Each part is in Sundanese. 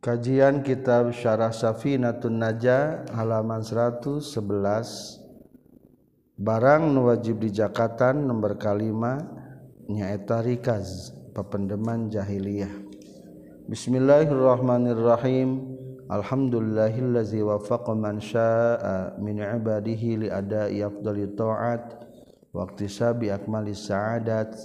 Kajian Kitab Syarah Safinatun Naja halaman 111 Barang nu wajib di Jakatan nomor kalima nyaeta rikaz pependeman jahiliyah. Bismillahirrahmanirrahim. Alhamdulillahillazi wafaqa man syaa min ibadihi li ada'i afdali ta'at wa iktisabi akmali sa'adat.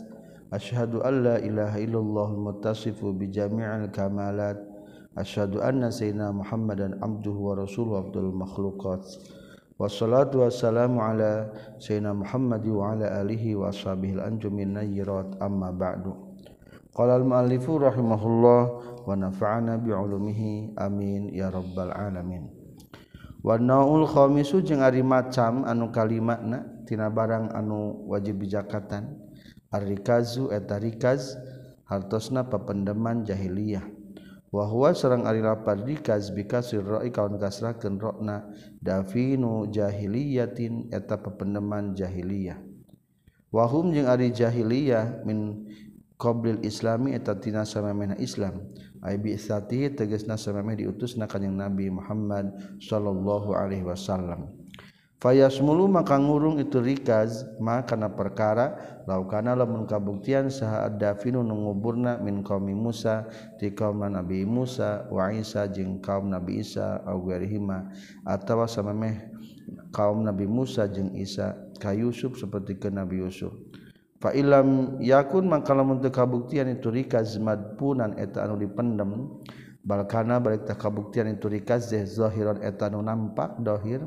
Asyhadu an la ilaha illallah muttasifu bi jami'il kamalat asyhadu anna sayyidina Muhammadan abduhu wa rasuluhu abdul makhluqat. Wassalatu wassalamu ala sayyidina Muhammad wa ala alihi wa ashabihi anjumin nayyirat amma ba'du. Qala al muallifu rahimahullah wa nafa'ana bi ulumihi amin ya rabbal alamin. Wa naul khamisu jeung ari macam anu kalimatna tina barang anu wajib bijakatan arrikazu etarikaz hartosna papendeman jahiliyah. wahwa serang ari lapar di kazbi kasir roi kawan kasrakeun rokna dafinu jahiliyatin eta pependeman jahiliyah. Wahum jeung ari jahiliyah min qoblil islami eta tina samamena islam. Ay bi sati tegasna samameh diutusna kanjing nabi Muhammad sallallahu alaihi wasallam. Fayas mulu maka ngurung itu rikaz makana perkara laukana lamun kabuktian saha dafinu nunguburna min kaum Musa ti kaum Nabi Musa wa Isa jeung kaum Nabi Isa au ghairihima atawa samemeh kaum Nabi Musa jeung Isa ka Yusuf seperti ke Nabi Yusuf. Fa ilam yakun maka lamun teu kabuktian itu rikaz madpunan eta anu dipendem balkana balik tak kabuktian itu rikaz zahiran eta anu nampak dohir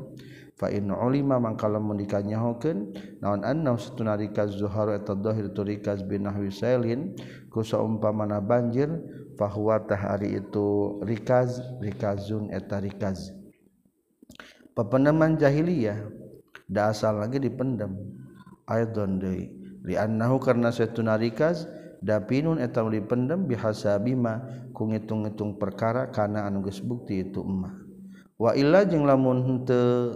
ulima mangka lamun dikanyahokeun naon anna satuna rikaz zuhar eta dhahir tu rikaz binahwi sailin ku saumpamana banjir fahuwa tahari itu rikaz rikazun eta rikaz. Pependeman jahiliyah da asal lagi dipendem. Aidon deui li annahu karna satuna rikaz dapinun eta dipendem bihasabima ku ngitung-ngitung perkara kana anu geus bukti itu emah wa illa jeung lamun teu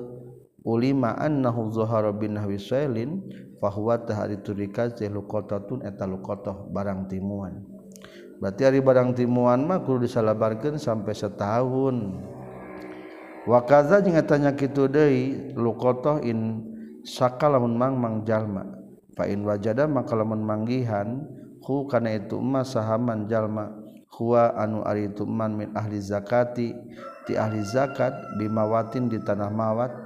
ulima annahu zuhara bin nahwi sailin fahuwa tahari turika luqatatun eta luqatah barang timuan. Berarti hari barang timuan mah kudu disalabarkeun sampai setahun. Wa kaza jeung tanya kitu deui luqatah in sakalamun mang mang jalma. Fa in wajada maka lamun manggihan hu kana itu ma sahaman jalma. Huwa anu ari itu man min ahli zakati. Ti ahli zakat bimawatin di tanah mawat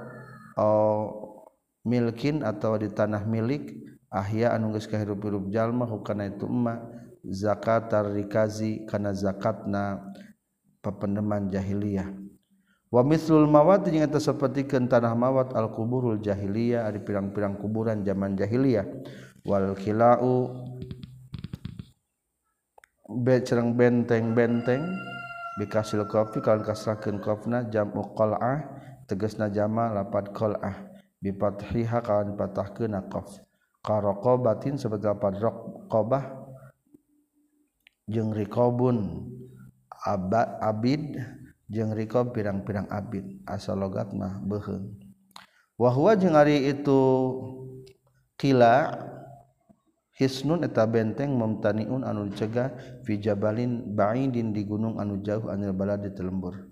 milkin atau di tanah milik ahya anu geus kahirup-hirup jalma hukana itu emma. Zakat rikazi kana zakatna pependeman jahiliyah. Wa mislul mawat jeung eta sapertikeun tanah mawat al kuburul jahiliyah ari pirang-pirang kuburan zaman jahiliyah. Wal kilau be cereng benteng-benteng bikasil kopi kalian kasrakeun kopna jam qal'ah teges najama lapat qolah bipathiha kawan patah ke naqaf karoko batin sebagai lapat rokobah jeng rikobun abad abid jeng rikob pirang-pirang abid asal logat mah beheng wahwa jeng hari itu kila hisnun eta benteng memtaniun anu cegah fi jabalin ba'idin di gunung anu jauh anil balad di telembur.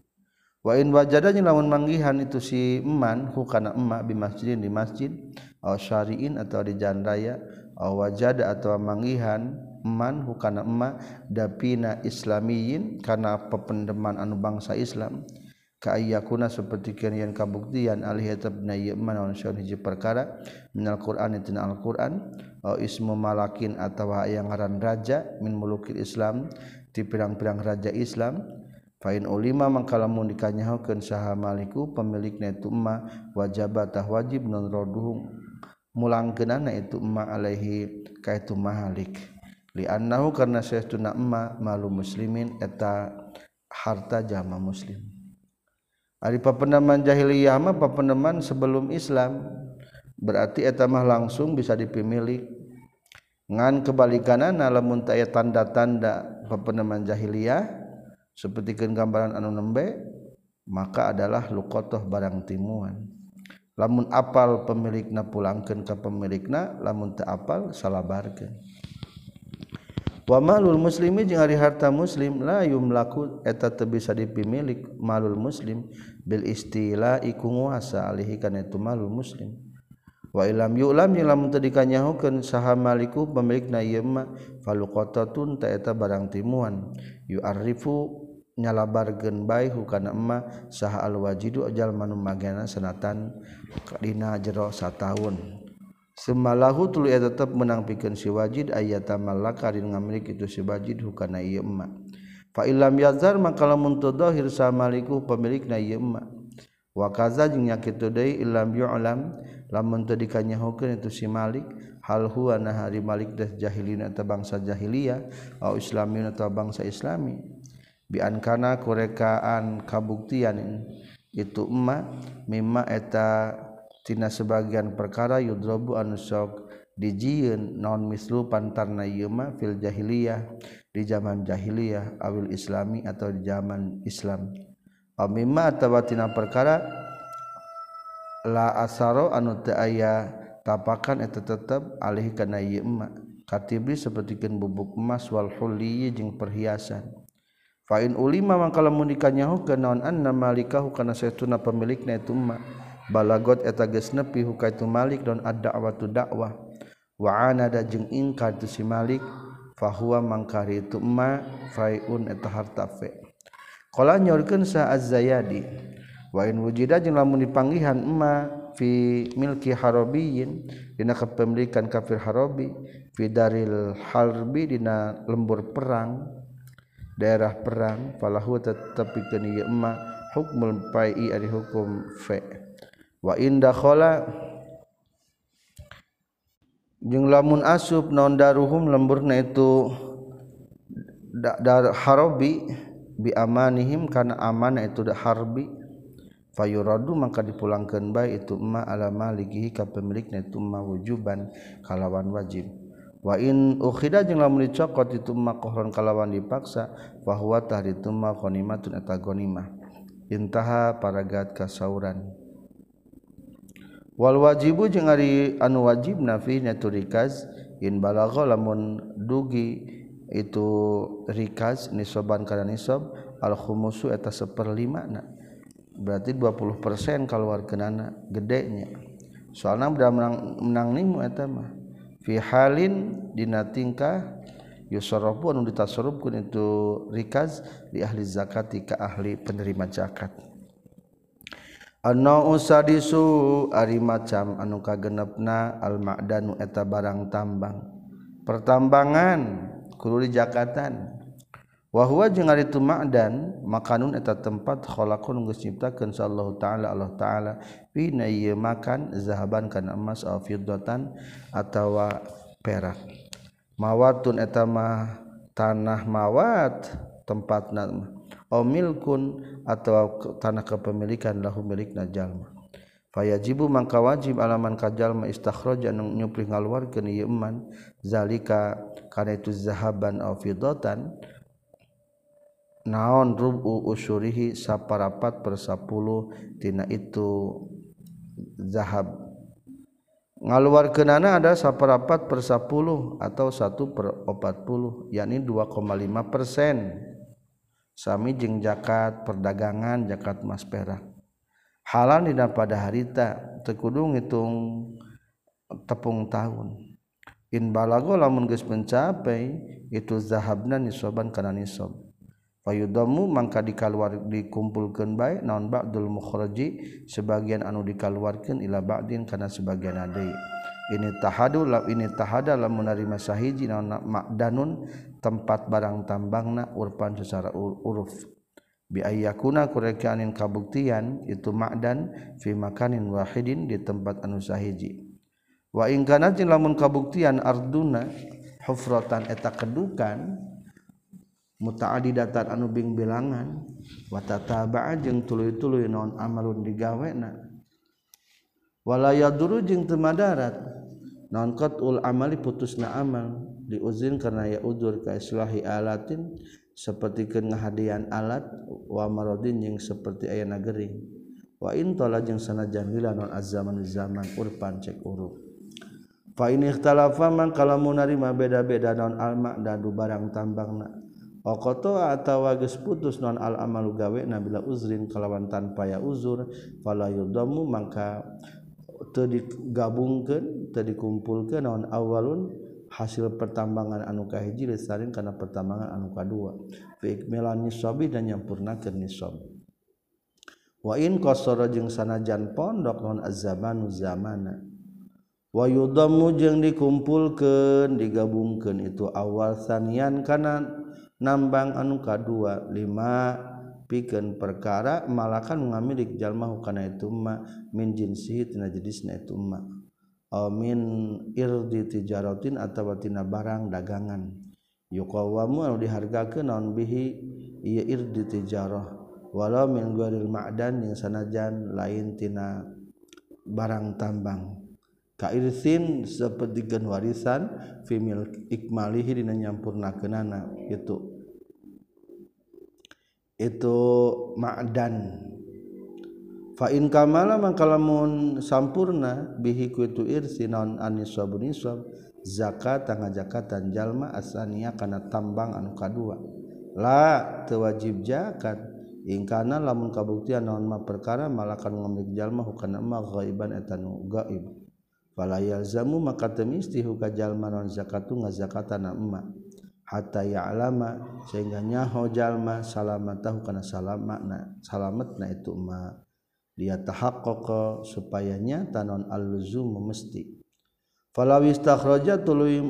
Wajadanya lawan manggihan itu siman hukana emmak di masjidin di masjid syariin atau di jalan raya wajada atau manggihan eman hukana emmak dapina Islamiyin karena pependeman anu bangsa Islam kayakuna seperti yang kabuktian alih perkara Alquran itu Alquran ismu malakin atau yang ngaran raja min mulukil Islam di pirang-pirang raja Islam ulima mangkalamun dikanyahukeun saha maliku pemilikna itu emma wajabatah wajib non roduhum mulangkeunana itu emma alaihi ka itu mahalik. Li annahu karna saytuna emma malu muslimin eta harta jama muslim. Ari papendaman jahiliyah mah papendaman sebelum Islam berarti eta mah langsung bisa dipemilik. Ngan kebalikanana lamun tanda-tanda papendaman jahiliyah sepertikan gambaran anu nembe maka adalah lukotoh barang timuan. Lamun apal pemilikna pulangkan ke pemilikna lamun tak apal salabarkan wa malul muslimi jeung ari harta muslim la yumlaku eta teu bisa dipimilik malul muslim bil istila'i iku nguasa alihi kana itu malul muslim. Wa ilam yu'lam yang lamun teu dikanyahukeun saha maliku pemilikna ieu mah faluqatatun ta eta barang timuan. Yu'arrifu nyalabarkeun bae hukana emma saha alwajidu ajal manu magana sanatan dina jero sataun. Semalahu tulu eta tetep menang pikeun si wajid ayata malaka dina ngamiliki itu si wajid hukana ieu emma fa illam yazar maka lamun teu zahir samaliku pemilikna ieu emma wa kaza jeung nya kitu deui illam yu'lam lamun teu dikanyahokeun itu si malik hal huwa nahari malik dah jahilina atawa bangsa jahiliyah au islamin atau bangsa islami. Bi kana kurekaan kabuktian itu emma mimma eta tina sebagian perkara yudrobu anu sok dijieun non mislu pantarna yuma fil jahiliyah di zaman jahiliyah awil islami atau di zaman Islam. Aw mimma atawatina perkara la asaro anu teu aya tapakan eta tetep alih kana ieu emak. Katibri sapertikeun bubuk emas wal hulli jeung perhiasan Fain ulima mangka lamun dikanyahu naon anna malikahu kana saytuna pemilikna itu ma. Balagot eta geus nepi huka itu malik dan ad-da'watu dakwah wa anada jeung ingkar tu si malik fahuwa mangkari itu ma faiun eta harta fe. Qala nyorkeun sa az-zayadi wa in wujida jeung lamun dipanggihan ma fi milki harabiyyin dina kepemilikan kafir harabi fi daril harbi dina lembur perang daerah perang falahu tetapi kini ya emak hukum pai ari hukum fe. Wa inda khola jeng lamun asub non daruhum lemburna itu dar harobi bi amanihim karena aman itu da harbi. Fayuradu maka dipulangkan baik itu emma ala malikihi ka pemiliknya itu emma wujuban kalawan wajib. wain ukhida jeung lamun dicokot itu makohron kalawan dipaksa bahwa tah itu mah qonimatun eta gonimah intaha paragat kasauran. Wal wajibu jeung ari anu wajib nafihnya tu rikaz in balagha lamun dugi itu rikaz nisoban kana nisob al khumusu eta saperlimana berarti 20% keluar kenana gedenya. Soalnya udah menang menang nimu eta mah. fi halin dina tingkah yusarrafu anu ditasarrufkeun itu rikaz li ahli zakati ka ahli penerima zakat. Ana usadisu ari macam anu kagenepna al ma'danu eta barang tambang. Pertambangan kudu di Jakatan wahwa jeung ari itu ma'dan makanun eta tempat khalaqun geus nyiptakeun sallallahu taala Allah taala pina ieu makan zahaban kana emas aw fiddatan atawa perak. Mawatun eta mah tanah mawat tempatna omilkun atau tanah kepemilikan lahu milikna jalma. Fayajibu mangka wajib alaman kajalma istakhraja nu nyuplih ngaluarkeun ieu eman. Zalika kana itu zahaban aw fiddatan naon rubu usyurihi saparapat per 10 tina itu zahab. Ngaluar kenana ada saparapat per 10 atau 1 per 40 yakni 2,5 persen. Sami jeng jakat perdagangan jakat mas perak. Halal dina pada harita tekudung hitung tepung tahun. In balago lamun geus mencapai itu zahabna nisoban kana nisob payudamu mangka dikaluar dikumpulkan baik naon ba'dul mukhraji sebagian anu dikaluarkan ila ba'din karena sebagian adai ini tahadu la ini tahada la menerima sahiji naon makdanun tempat barang tambangna urpan secara uruf. Bi ayyakuna kurekanin kabuktian itu makdan fi makanin wahidin di tempat anu sahiji. Wa in kana lamun kabuktian arduna hufratan eta kedukan mutaadi datar anu bing bilangan watataba jeung tulu-tulu non amalun digawena. Walaya dulu jeung temadarat nonkat ul amali putus na amal diuzin karena ya udur kaislahi alatin seperti kengahadian alat wa marodin yang seperti ayah gering wa intola jeung sanajan wila non azaman zaman urpan cek urup fa ini ikhtalafa man kalamu narima beda-beda non alma dadu barang tambang na Okoto atawa geus putus non al amalu gawe nabila uzrin kalawan tanpa ya uzur fala yudamu mangka teu digabungkeun teu dikumpulkeun naon awalun hasil pertambangan anu kahiji lesarin kana pertambangan anu kadua fi ikmilan nisabi dan nyampurnakeun nisab. Wa in qasara jeung sanajan pondok non azamanu zamana. Wa yudamu jeung dikumpulkeun digabungkeun itu awal sanian kana nambang anu kadua lima pikeun perkara malakan ngamilik jalma hukana itu ma min jinsihi tina jenisna itu ma aw min irdi tijaratin atawa tina barang dagangan. Yuqawamu anu dihargakeun naon bihi? Ieu irdi tijarah walau min ghairil ma'dan yang sanajan lain tina barang tambang. Kairsin seperti gen warisan female ikmalihi dina nyampurnakeunana itu itu ma'dan. Fa in kamala mangkalamun sampurna bihi kuitu irsi naon anisab nisab zakat tangga zakatan jalma asania kana tambang anu kadua. La tewajib zakat. Ingkana lamun kabuktian naon ma perkara malakan ngamlik jalma hukana ma ghaiban etanu gaib fala yalzamu maka temisti huka jalma naon zakatu ngazakatana emak hatta ya'lama sehingga nyaho jalma salamat tahu kana salamat na salamat na itu ma. Dia tahaqqaqa supaya nyata non al-luzum mesti. Falaw istakhraja tuluy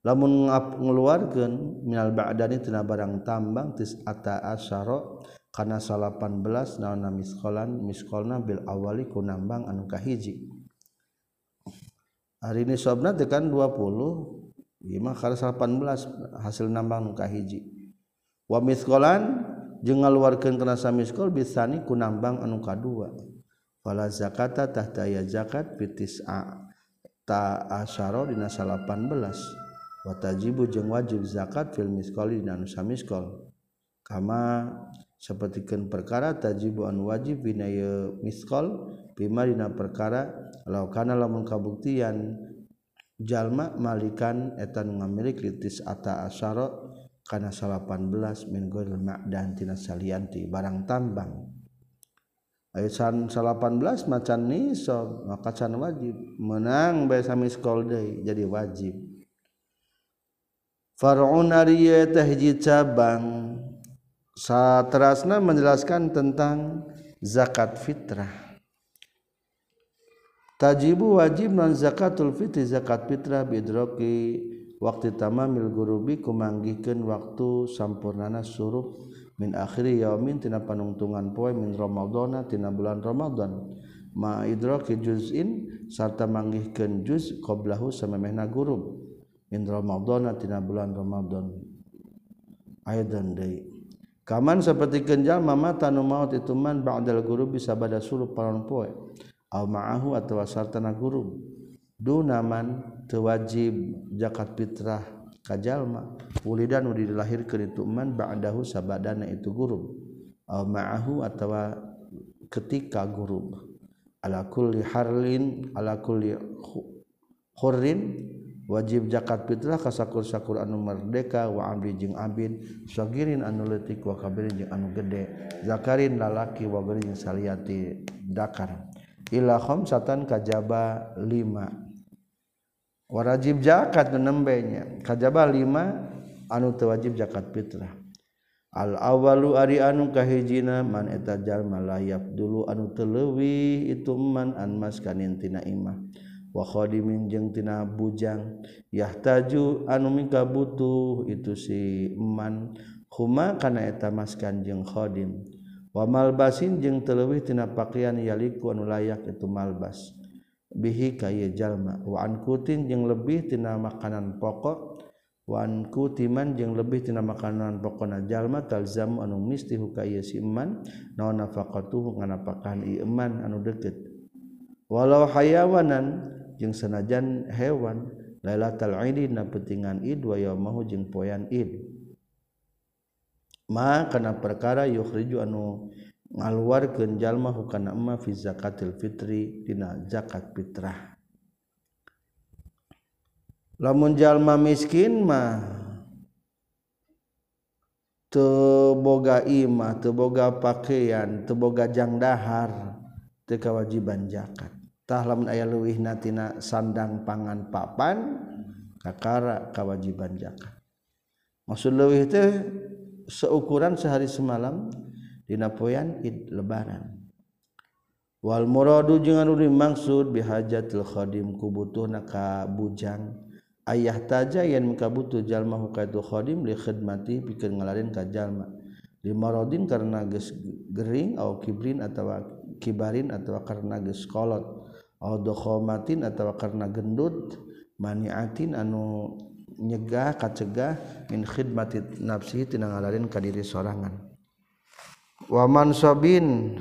lamun ngeluarkeun minal ba'dani tina barang tambang tis'ata asyara kana 18 naonna miskolan miskolna bil awali kunambang anu kahiji. Hari ini sobna tekan 20 Imah karas 18 hasil nambang nuka hiji. Wa miskolan jeung ngaluarkeun kana samiskol bisani ku nambang anu kadua. Fala zakata tahta ya zakat fitis a ta asyara dina 18. Wa tajibu jeung wajib zakat fil miskoli dina anu samiskol. Kama sapertikeun perkara tajibu anu wajib dina miskol bima dina perkara law kana lamun kabuktian jalma malikan etan ngamilik litis ata asyara kana 18 min ghairil ma'dan tina salianti barang tambang. Ayat 18 macan nisab maka can wajib. Menang bae sami jadi wajib. Far'un ariya tahji cabang. Satrasna menjelaskan tentang zakat fitrah tajibu wajib non zakatul fitri zakat fitrah bidroki. Waktu tamamil gurubi kumanggihkeun waktu sampurnana suruh. Min akhiri yaumin tina panungtungan poe min ramadhana tina bulan ramadan ma idraki juz'in sarta manggihkeun juz qablahu samemehna gurub min ramadhana tina bulan ramadan aidan deui Kaman seperti kenjal mama tanu maut itu man ba'dal guru bisa pada suruh paron poe maahu atau sartana guru dunaman tewajib zakat fitrah kajalma wulidan udi dilahirkeun itu man ba'dahu sabadana itu guru au ma'ahu atau ketika guru ala kulli harlin ala kulli hurrin wajib zakat fitrah kasakur-sakur anu merdeka wa abdi jeung abid sagirin anu leutik wa kabirin jeung anu gede zakarin lalaki wa geuring saliati dakar. ila satan kajaba lima. Warajib zakat nembenya. Kajaba lima anu teu wajib zakat fitrah. Al awalu ari anu kahijina man eta jalma layap dulu anu telewi itu man an mas kanintina imah. Wa khadimin jeung tina bujang. Yahtaju anu mingka butuh itu si man. Huma kana eta maskan jeung khadim. wa malbasin jeung teleuwih tina pakaian yaliku anu layak itu malbas. Bihi kaya jalma. Waan kutin jeung lebih tina makanan pokok. Waan kutiman jeung lebih tina makanan pokokna jalma. Talzam anu mistihu kaya siman naon nafaqatuhu nganapakan i iman anu deukeut. Walau hayawanan jeung sanajan hewan lailatul idi na pentingan id wa yaumahu jeung poean id. Ma kana perkara yukhriju anu ngaluarkeun jalma hukana emma fi zakatil fitri dina zakat fitrah. Lamunjallma miskin mah teboga imah teboga pakaian teboga janghar tekawajiban jakattah lamun aya luwih natina sandang pangan papan kakara kawajiban jakat maksud luwih itu seukuran sehari semalam dina poyan id lebaran. Wal muradu jeung anu dimaksud bihajatil khadim kubutuhna ka bujang. Ayah taja yang muka butuh jalma hukaitu khadim li khidmati pikeun ngalarin ka jalma. Li marodin karena geus gering atau kibrin atawa kibarin atawa karena geus kolot. Atau dokhomatin atawa karena gendut. Maniatin anu nyegah kacegah min khidmati nafsi tina ngalarin ka diri sorangan. Waman sobin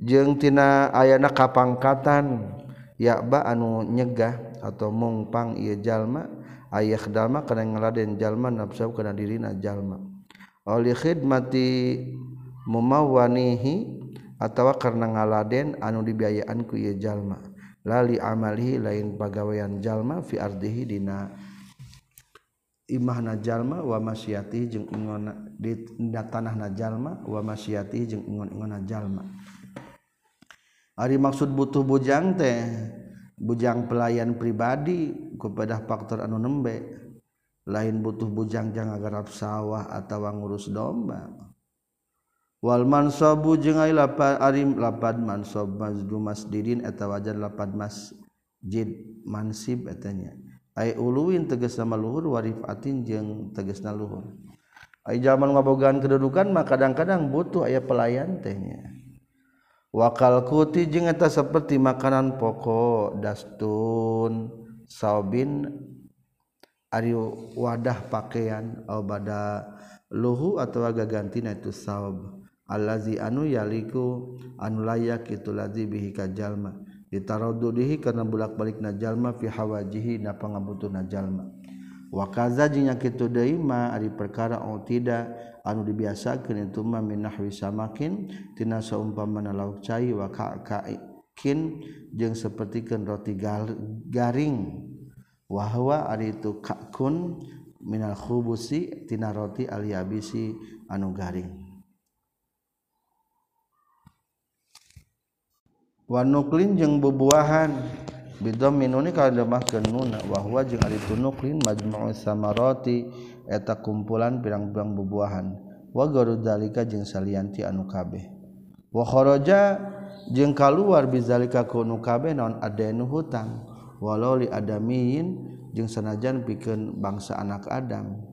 jeung tina ayana kapangkatan ya ba anu nyegah atau mungpang ieu jalma ayah dalma kana ngaladen jalma nafsu kana dirina jalma. Oleh khidmati mumawanihi atawa karena ngaladen anu dibiayaan ku ieu jalma. Lali amalihi lain pagawean jalma fi ardihi dina imah najallma wa masyati jeung ingon di tanah najallma wa masyati jeung ingon-ingon najallma Ari maksud butuh bujang teh bujang pelayan pribadi kepada faktor anu nembe. Lain butuh bujang jangan garap sawah atau ngurus domba. Wal mansabu jeung ai lapad arim lapad mansab mazdu masdidin eta wajar lapad masjid mansib etanya ay uluwin teges nama luhur warifatin jeung teges na luhur. Ay zaman ngabogaan kedudukan mah kadang-kadang butuh aya pelayan tehnya wakal kuti jeung eta seperti makanan pokok dastun saubin ari wadah pakaian au bada luhu atau gagantina itu saub. Allazi anu yaliku anu layak itu lazi bihi kajalma ditarodudihi karena bulak-balik najallma fi hawajihi na pangabutuh najallma wa jinya jeung nya kitu ari perkara utida anu dibiasakeun itu mah min samakin tina saumpamana lauk cai wa ka'kin jeung sapertikeun roti garing. Wa huwa ari itu ka'kun minal khubusi tina roti aliabisi anu garing. wanuklin jeung bubuahan. Bidom minuni kalemah ke nuna wahwa jeung ari nuklin majmu'u samarati eta kumpulan pirang-pirang bubuahan. Wa garu dalika jeung salianti anu kabeh. Wa kharaja jeung kaluar bizalika ku anu kabeh naon adenu hutang. Walau li adamiin jeung sanajan pikeun bangsa anak adam.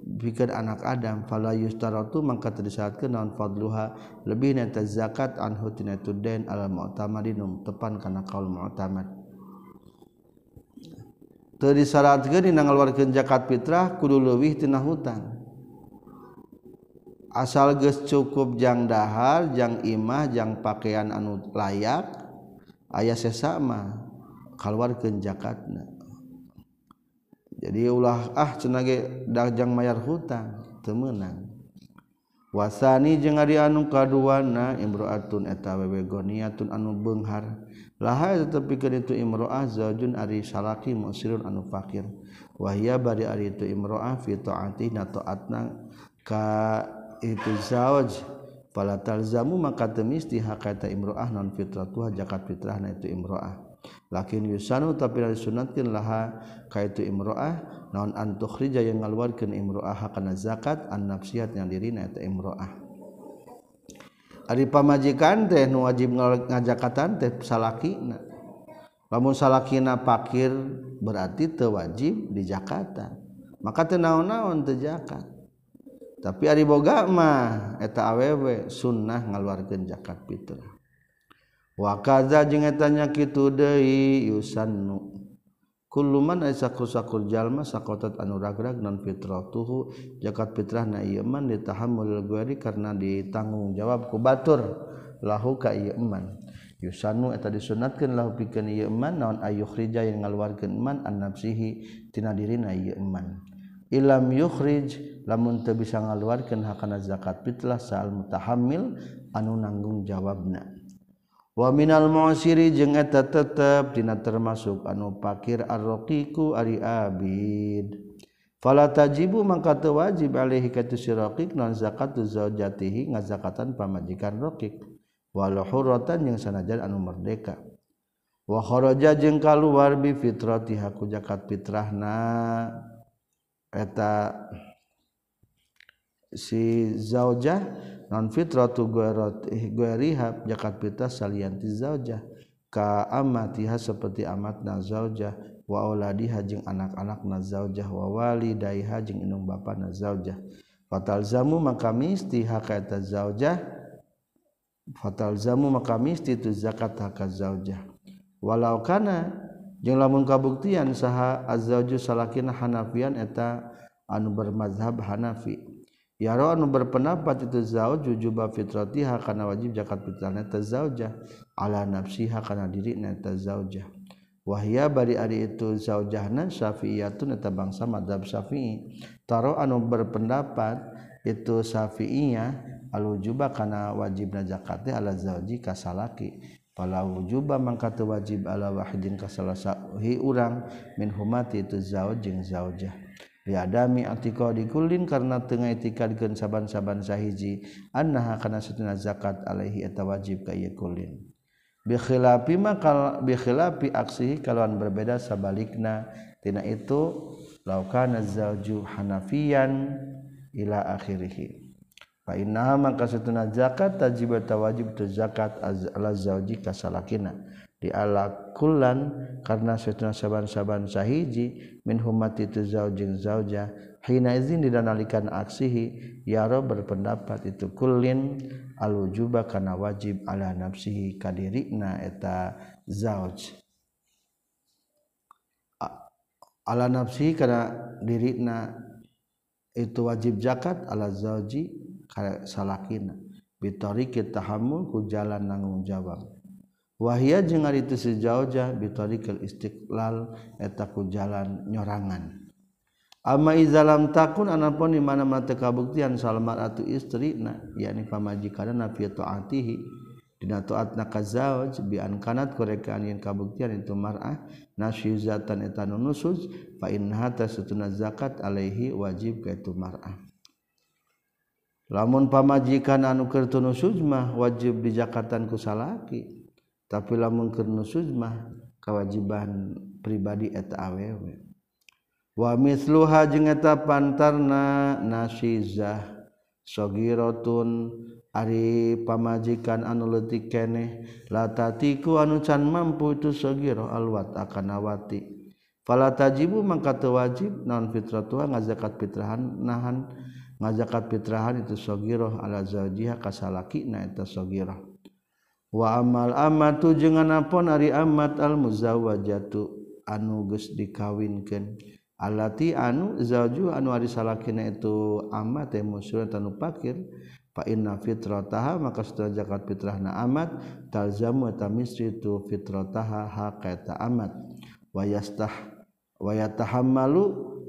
pikir anak Adam fala yustaratu mangka disyaratkeun naon fadluha. Lebih neta zakat anhu tina den al mu'tamadinum tepan kana kaul mu'tamad. Teu disyaratkeun dina ngaluarkeun zakat fitrah kudu leuwih tina hutang asal geus cukup jang dahar jang imah jang pakaian anu layak aya sesama kaluarkeun zakatna. jadi ulah ah cenage dajang mayar hutang temenang wasani je ari anu kaduana imro'atun eta wewe goniatun anu beunghar laha tepikeun itu Imroazajun ari salaki musirun anu fakir. Wahya bari ari itu imro'ah fi taati na taatna ka itu zawaj fala talzamu maka temis dihakata imro'ah non fitratuha zakat fitrahna itu imro'ah. lakin yusanu tapi dari sunatkan laha kaitu imro'ah naon antukhrija yang ngaluarkeun imro'ah kana zakat an nafsiat yang diri eta imro'ah. Ari pamajikan teh nu wajib ngajakatan teh salakina. Lamun salakina pakir berarti teu wajib dijakatan. Maka teu naon-naon teu zakat. Tapi ari boga mah eta awewe sunnah ngaluarkeun zakat fitrah. wakaza jeung etanya kitu deui yusannu. Kullu man asakusakur jalma sakotat anu ragrag non fitratuhu jakat fitrahna ieu man ditahammul gueri karena ditanggung jawab ku batur. Lahu ka ieu man. Yusanu eta disunatkeun lahu pikeun ieu man naon ayukhrija yang ngaluarkeun man an nafsihi tina dirina ieu man. Ilam yukhrij lamun teu bisa ngaluarkeun hakana zakat fitrah saal mutahammil anu nanggung jawabna waminal mosiri jeung eta tetep dina termasuk anu pakir arroqiku ari abid. Fala tajibu mangka teu wajib alaihi katu sirokik non zakatu zaujatihi ngazakatan pamajikan raqiq. Walau hurratan yang sanajan anu merdeka. Wa kharaja jeung kaluar bi fitrati haku zakat fitrahna. Eta si zaujah non fitratu guerihab jakat pita salianti zaujah. Ka amatiha seperti amat na zaujah. Wa auladiha jeung anak-anak na zaujah. Wa walidayha jeung indung bapa na fatal zamu maka misti haka eta zaujah. Fatal zamu maka misti tu zakat haka zaujah. Walau kana jeung lamun kabuktian saha azauju salakina hanafian eta anu bermazhab hanafi Yaro anu berpendapat itu zauj wujuba fitratiha kana wajib zakat fitrahna tazauja ala nafsiha kana dirina tazauja wahya bari ari itu zaujahna syafi'iyatun eta bangsa madzhab syafi'i. Taro anu berpendapat itu syafi'iyah al wujuba kana wajibna zakat ala zauji kasalaki pala wujuba mangka wajib ala wahidin kasalah sahi urang min humati itu zauj jeung zaujah liadami atiqadi kullin karena tengah itikadkeun saban-saban sahiji annaha kana satuna zakat alaihi eta wajib ka ieu kullin bi khilafi makal bi khilafi aksihi kalawan berbeda sabalikna tina itu laukana zauju hanafiyan ila akhirih. Fa inna maka satuna zakat tajib tawajib tu zakat ala zauji kasalakina dialakulan karena setengah saaban-saban sahhiji minhumati itu zaujin zauja hina izin didanalikan aksihi ya Rob berpendapat itu kulin alujuba karena wajib ala nafsihi kadirikna eta zauj. Ala nafsihi karena dirikna itu wajib zakat ala zauji salakina bitori kita hamul ku jalan nanggung jawab wahia jeung ari teu sejauh-jauh istiqlal eta ku jalan nyorangan. Amma izalam takun anapun di mana-mana kabuktian salmat atu istri na yakni pamajikanna fi taatihi dina taatna ka zauj bi an kanat korekan yen kabuktian itu mar'ah nasyuzatan eta nunusuz fa innaha tasutuna zakat alaihi wajib ka itu mar'ah. Lamun pamajikan anu keur tunusuz mah wajib dijakatan ku salaki. tapi lamun keur sujmah mah pribadi eta awewe. Wa misluha jeung eta pantarna nasizah sogiratun ari pamajikan anu leutik keneh. Latatiku anu can mampu itu sogiro alwat akan awati fala tajibu mangka teu wajib naon fitratuha ngazakat fitrahan nahan. Ngazakat fitrahan itu sogiro ala zaujiha kasalakina eta sogiro. wa amal amatu jeung anapun ari amat al muzawwajatu anu geus dikawinkeun. Alati anu zauju anu ari salakina itu amat teh tanu pakir. Fa inna fitrataha maka setelah zakat fitrahna amat talzamu tamisri tu fitrataha haqata amat. Wa yastah wa yatahammalu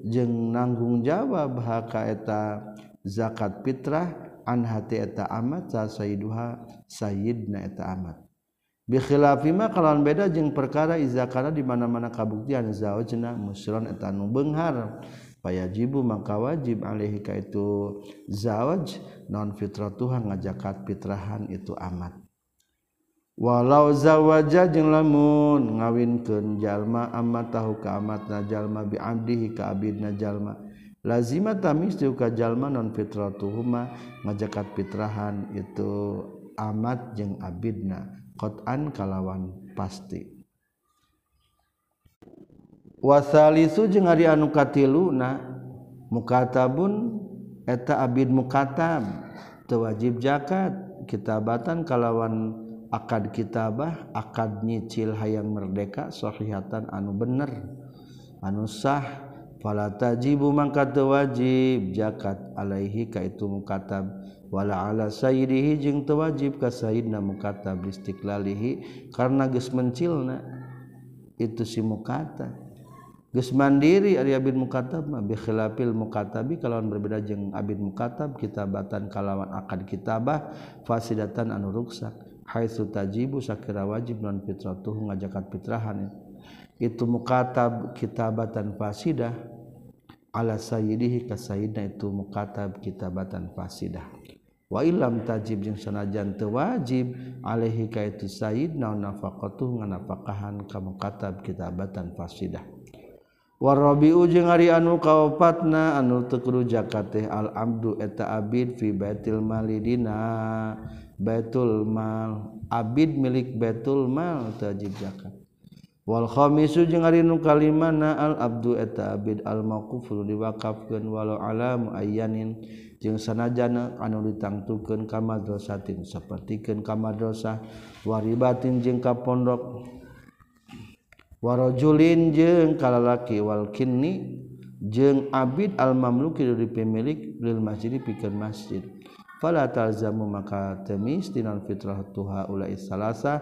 jeung nanggung jawab hakaeta zakat fitrah anhatieta amat sayiduha Sayyidna eta amat. Bikhilafima kalawan beda jeung perkara izakara di mana-mana kabuktian zaujna musron eta benghar. Payajibu maka wajib alaihi ka itu zawaj non fitratuha ngajakat fitrahan itu amat. Walau zawaja jeung lamun ngawinkeun jalma amat tahu ka amat na jalma bi abdihi ka abidna jalma. lazima tamis juga jalma non fitratuhuma ngajakat fitrahan itu amat jeung abidna qat'an kalawan pasti. Wasalisu jeung ari anu katiluna mukatabun eta abid mukatab tewajib zakat kitabatan kalawan akad kitabah akad nyicil hayang merdeka sahihatan anu bener anu sah. fala tajibu mangka teu wajib. Zakat alaihi ka itu mukatab. Wala ala sayyidihi jeung teu wajib ka sayyidna mukatab. Istiqlalihi karena geus mencilna. Itu si mukatab. Geus mandiri ari abid mukatab mah. Bi khilafil mukatabi kalawan berbeda jeung abid mukatab. Kitabatan kalawan akad kitabah. Fasidatan anu ruksak. Haitsu tajibu sakira wajib non fitratuh ngajakat fitrahan itu mukatab kitabatan fasidah. Ala sayyidihi ka sayyidina itu mukatab kitabatan fasidah. Wa ilam tajib jeung sanajan teu wajib alaihi ka itu sayyidna nafaqatu nganafaqahan ka mukatab kitabatan fasidah. Warabiu jeung ari anu kaopatna anu teu kerujaka teh al abdu eta abid fi baitil malidina baitul mal abid milik baitul mal tajib zakat. Walkhomisu jeung arinu kalimana al abdu eta abid al maquful diwakafkeun walau alam ayanin jeung sanajana anu ditangtukeun ka madrasatin sapertikeun ka madrasah waribatin jeung ka pondok warajulin jeung kalalaki wal kinni jeung abid al mamluki dipemilik lil masjid pikeun masjid. Fala talzamu maka temis dinan fitrah tuha ulai salasa.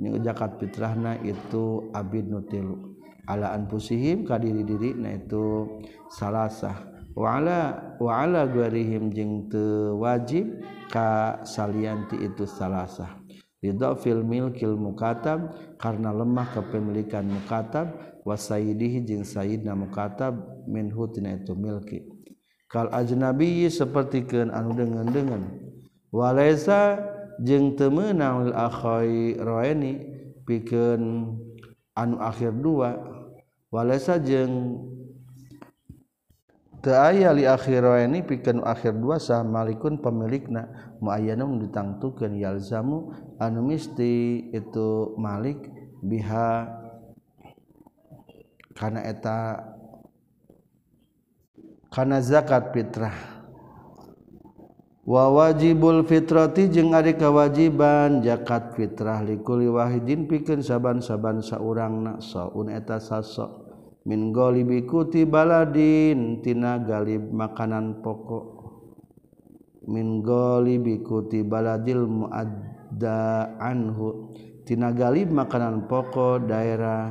Zakat fitrahna itu abid nutilu ala anfusihim ka diri-diri na itu salasah. Wa ala wa ala gharihim jeung teu wajib ka salianti itu salasah. Fil milkil mukatab karena lemah kepemilikan mukatab wasaidihi jeung sayyidna mukatab minhu tina itu milki kal ajnabi sapertikeun anu dengan-dengan. Walaisa jeung teu meunang lil akhai roeni pikeun anu akhir dua. Walaisa jeung teu aya li akhir roeni pikeun akhir dua sah malikun pemilikna. Muayyanun ditangtukeun yalzamu anu misti itu malik biha kana eta kana zakat fitrah. Wa wajibul fitrati jeung ari kawajiban zakat fitrah likuli wahidin pikeun saban-saban saurangna. Saun eta sasok min galibi kuti baladin tina galib makanan pokok. Min galibi kuti baladil muadda anhu tina galib makanan pokok daerah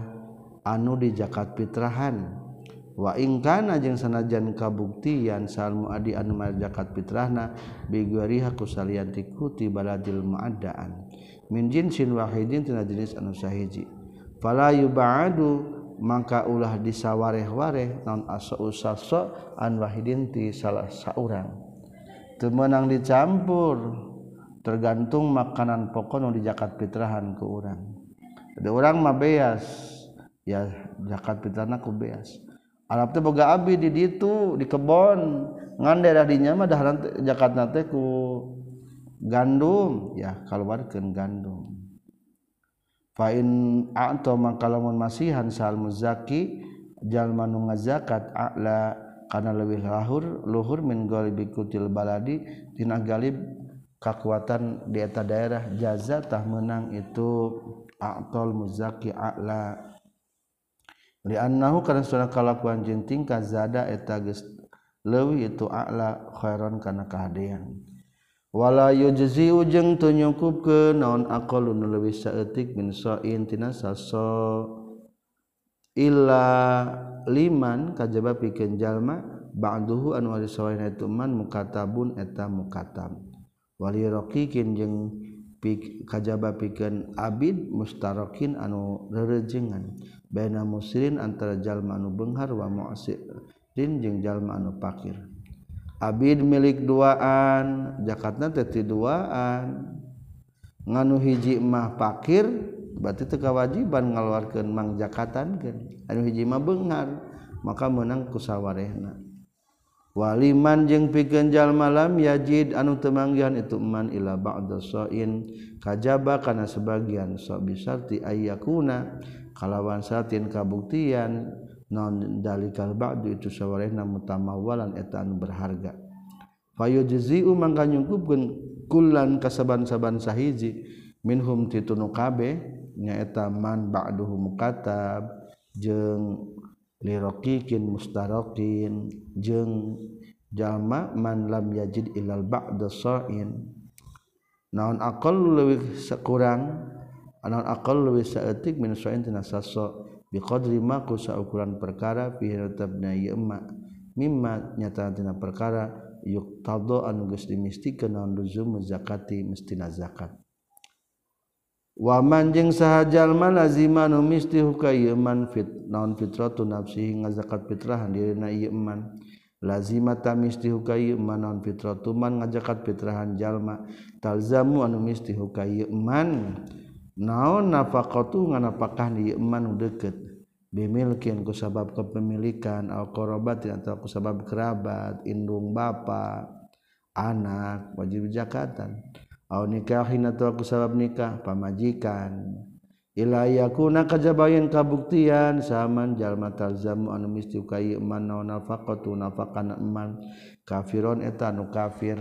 anu di zakat fitrahan. waingkana jeung sanajan kabuktian salmu adi anu zakat fitrahna biguariha kusalian tikuti baladil ma'adaan min jinsin wahidin tina jenis anu sahiji. Fala yuba'adu mangka ulah disawareh-wareh non aso usaso an wahidin ti salah saurang. Temenang dicampur tergantung makanan pokok nu di zakat fitrahan ke urang. Ada orang mah beas ya jakat fitrahna ku beas. Arab teh boga abdi di ditu di kebon. Ngan daerah dinya mah daharan Jakarta teh ku gandum. Ya keluarkeun gandum. Fa in a'ta man kalamun masihan sal muzaki jalma nu ngazakat a'la kana leuwih lahur luhur min galibi kutil baladi tina galib kakuatan di eta daerah jaza tah menang itu a'tal muzaki a'la. liannahu kana sudah kalakuan jeung tingkat zada eta geus leuwih itu a'la khairan kana kahadean wala yujzi ujeng teu nyukupkeun naon aqallu nu leuwih saeutik min sa'in tina saso illa liman kajaba pikeun jalma ba'duhu anu ari sawahina itu man mukatabun eta mukatam. wali raqiqin jeung kajba piken Abid mustarokin anu rerejengan. Baina musrin antara jalma anu Benghar wa muasirin jeung jalma anu pakir. Abid milik duaan jakatna teti duaan. Nganu hiji mah pakir berarti teu kewajiban ngaluarkeun mang jakatan anu hiji mah benghar maka menang kusawarehna. Waliman jeung pikenjal malam yajid anu temanggihan itu man ila ba'da sa'in kajaba kana sebagian so bisarti ayyakuna kalawan satin kabuktian. Non dalikal ba'du itu sawarehna mutamawalan eta anu berharga. Fayujzi'u mangka nyungkupkeun kullan kasaban-saban sahiji minhum titunu kabeh nyaeta man ba'duhum mukatab jeung lirokikin mustarokin jeng jalma man lam yajid ilal ba'da sa'in naon aqallu leuwih sekurang naon aqallu leuwih saeutik min sa'in tina saso biqadri ma ku saukuran perkara fi tabna yema mimma nyata tina perkara yuqtadha anu geus dimistikeun naon luzum zakati mestina zakat. waman jeung sahajal malazimanu mistihu kayeman fit naon fitratu nafsihi ngazakat fitrahan dirina ieu lazimata mistihu kayeman naon fitratu man ngazakat fitrahan jalma. Talzamu anu mistihu kayeman naon nafaqatu nganapakah di iman deket bimilkin ku sabab kepemilikan al qarabatin atau ku sabab kerabat indung bapa anak wajib zakatan. aw nikahin atau aku sabab nikah pamajikan. Ila yakuna kajabayan kabuktian saman jalma talzamu anu misti ka iman naon nafaqatu nafaqan iman kafiron eta nu kafir.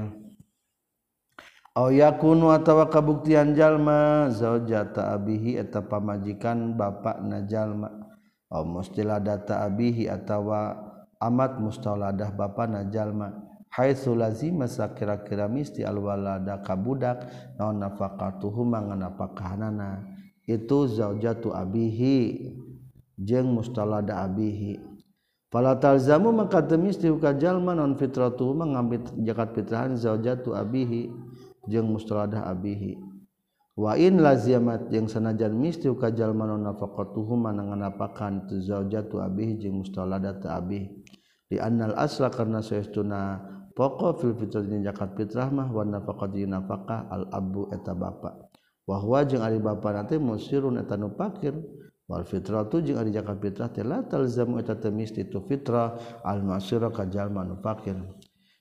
Aw yakunu atawa kabuktian jalma zaujata abihi eta pamajikan bapakna jalma. Aw mustiladata abihi atawa amat mustaladah bapana jalma. Hai lazim masa kira-kira misti alwalada kabudak naon nafaqatuhumapakahhanana itu zajatu Abihi jeng mustalada Abihi. Pala talzamu maka misti ukajallma non fitratu mengambil jakat fitrahan zajatu Abihi jeung mustaladah Abihi. Wa in lazimat jeung sanajan misti ukajallma non nafaqatuhuma nganapakan tu zajatu Abihi jeung mustalada ta Abihi. Di annal asla karena saestuna pokok fil fitrah zakat fitrah mah wa nafaqah dina nafaqah al abu eta bapa. Wa huwa jeung ari bapa nanti musirun eta nu pakir. Wal fitrah tu jeung ari zakat fitrah teh la talzamu eta temis ditu fitrah al masira ka jalma nu pakir.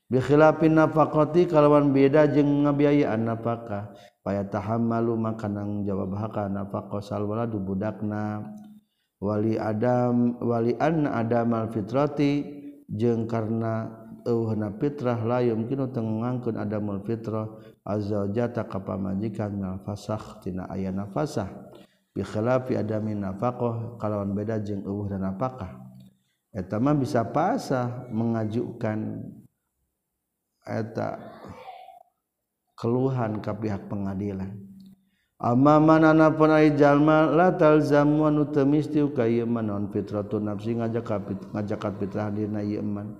Bi khilafin nafaqati kalawan beda jeung ngabiayaan nafaqah. Paya tahammalu maka nang jawab haka nafaqah sal waladu budakna. Wali adam wali an adam al fitrati jeung karena euhna fitrah layum yumkinu tengangkeun ada mul fitrah. Azaujata ka pamajikan nafasah tina aya nafasah. Bi khilafi adami nafaqah kalawan beda jeung eueuh dan apakah eta mah bisa pasah mengajukan eta keluhan ka pihak pengadilan. Ama manana panai jalma la talzamu anu teu mesti ka ieu non fitratun nafsi ngajak ngajak fitrah dina ieu man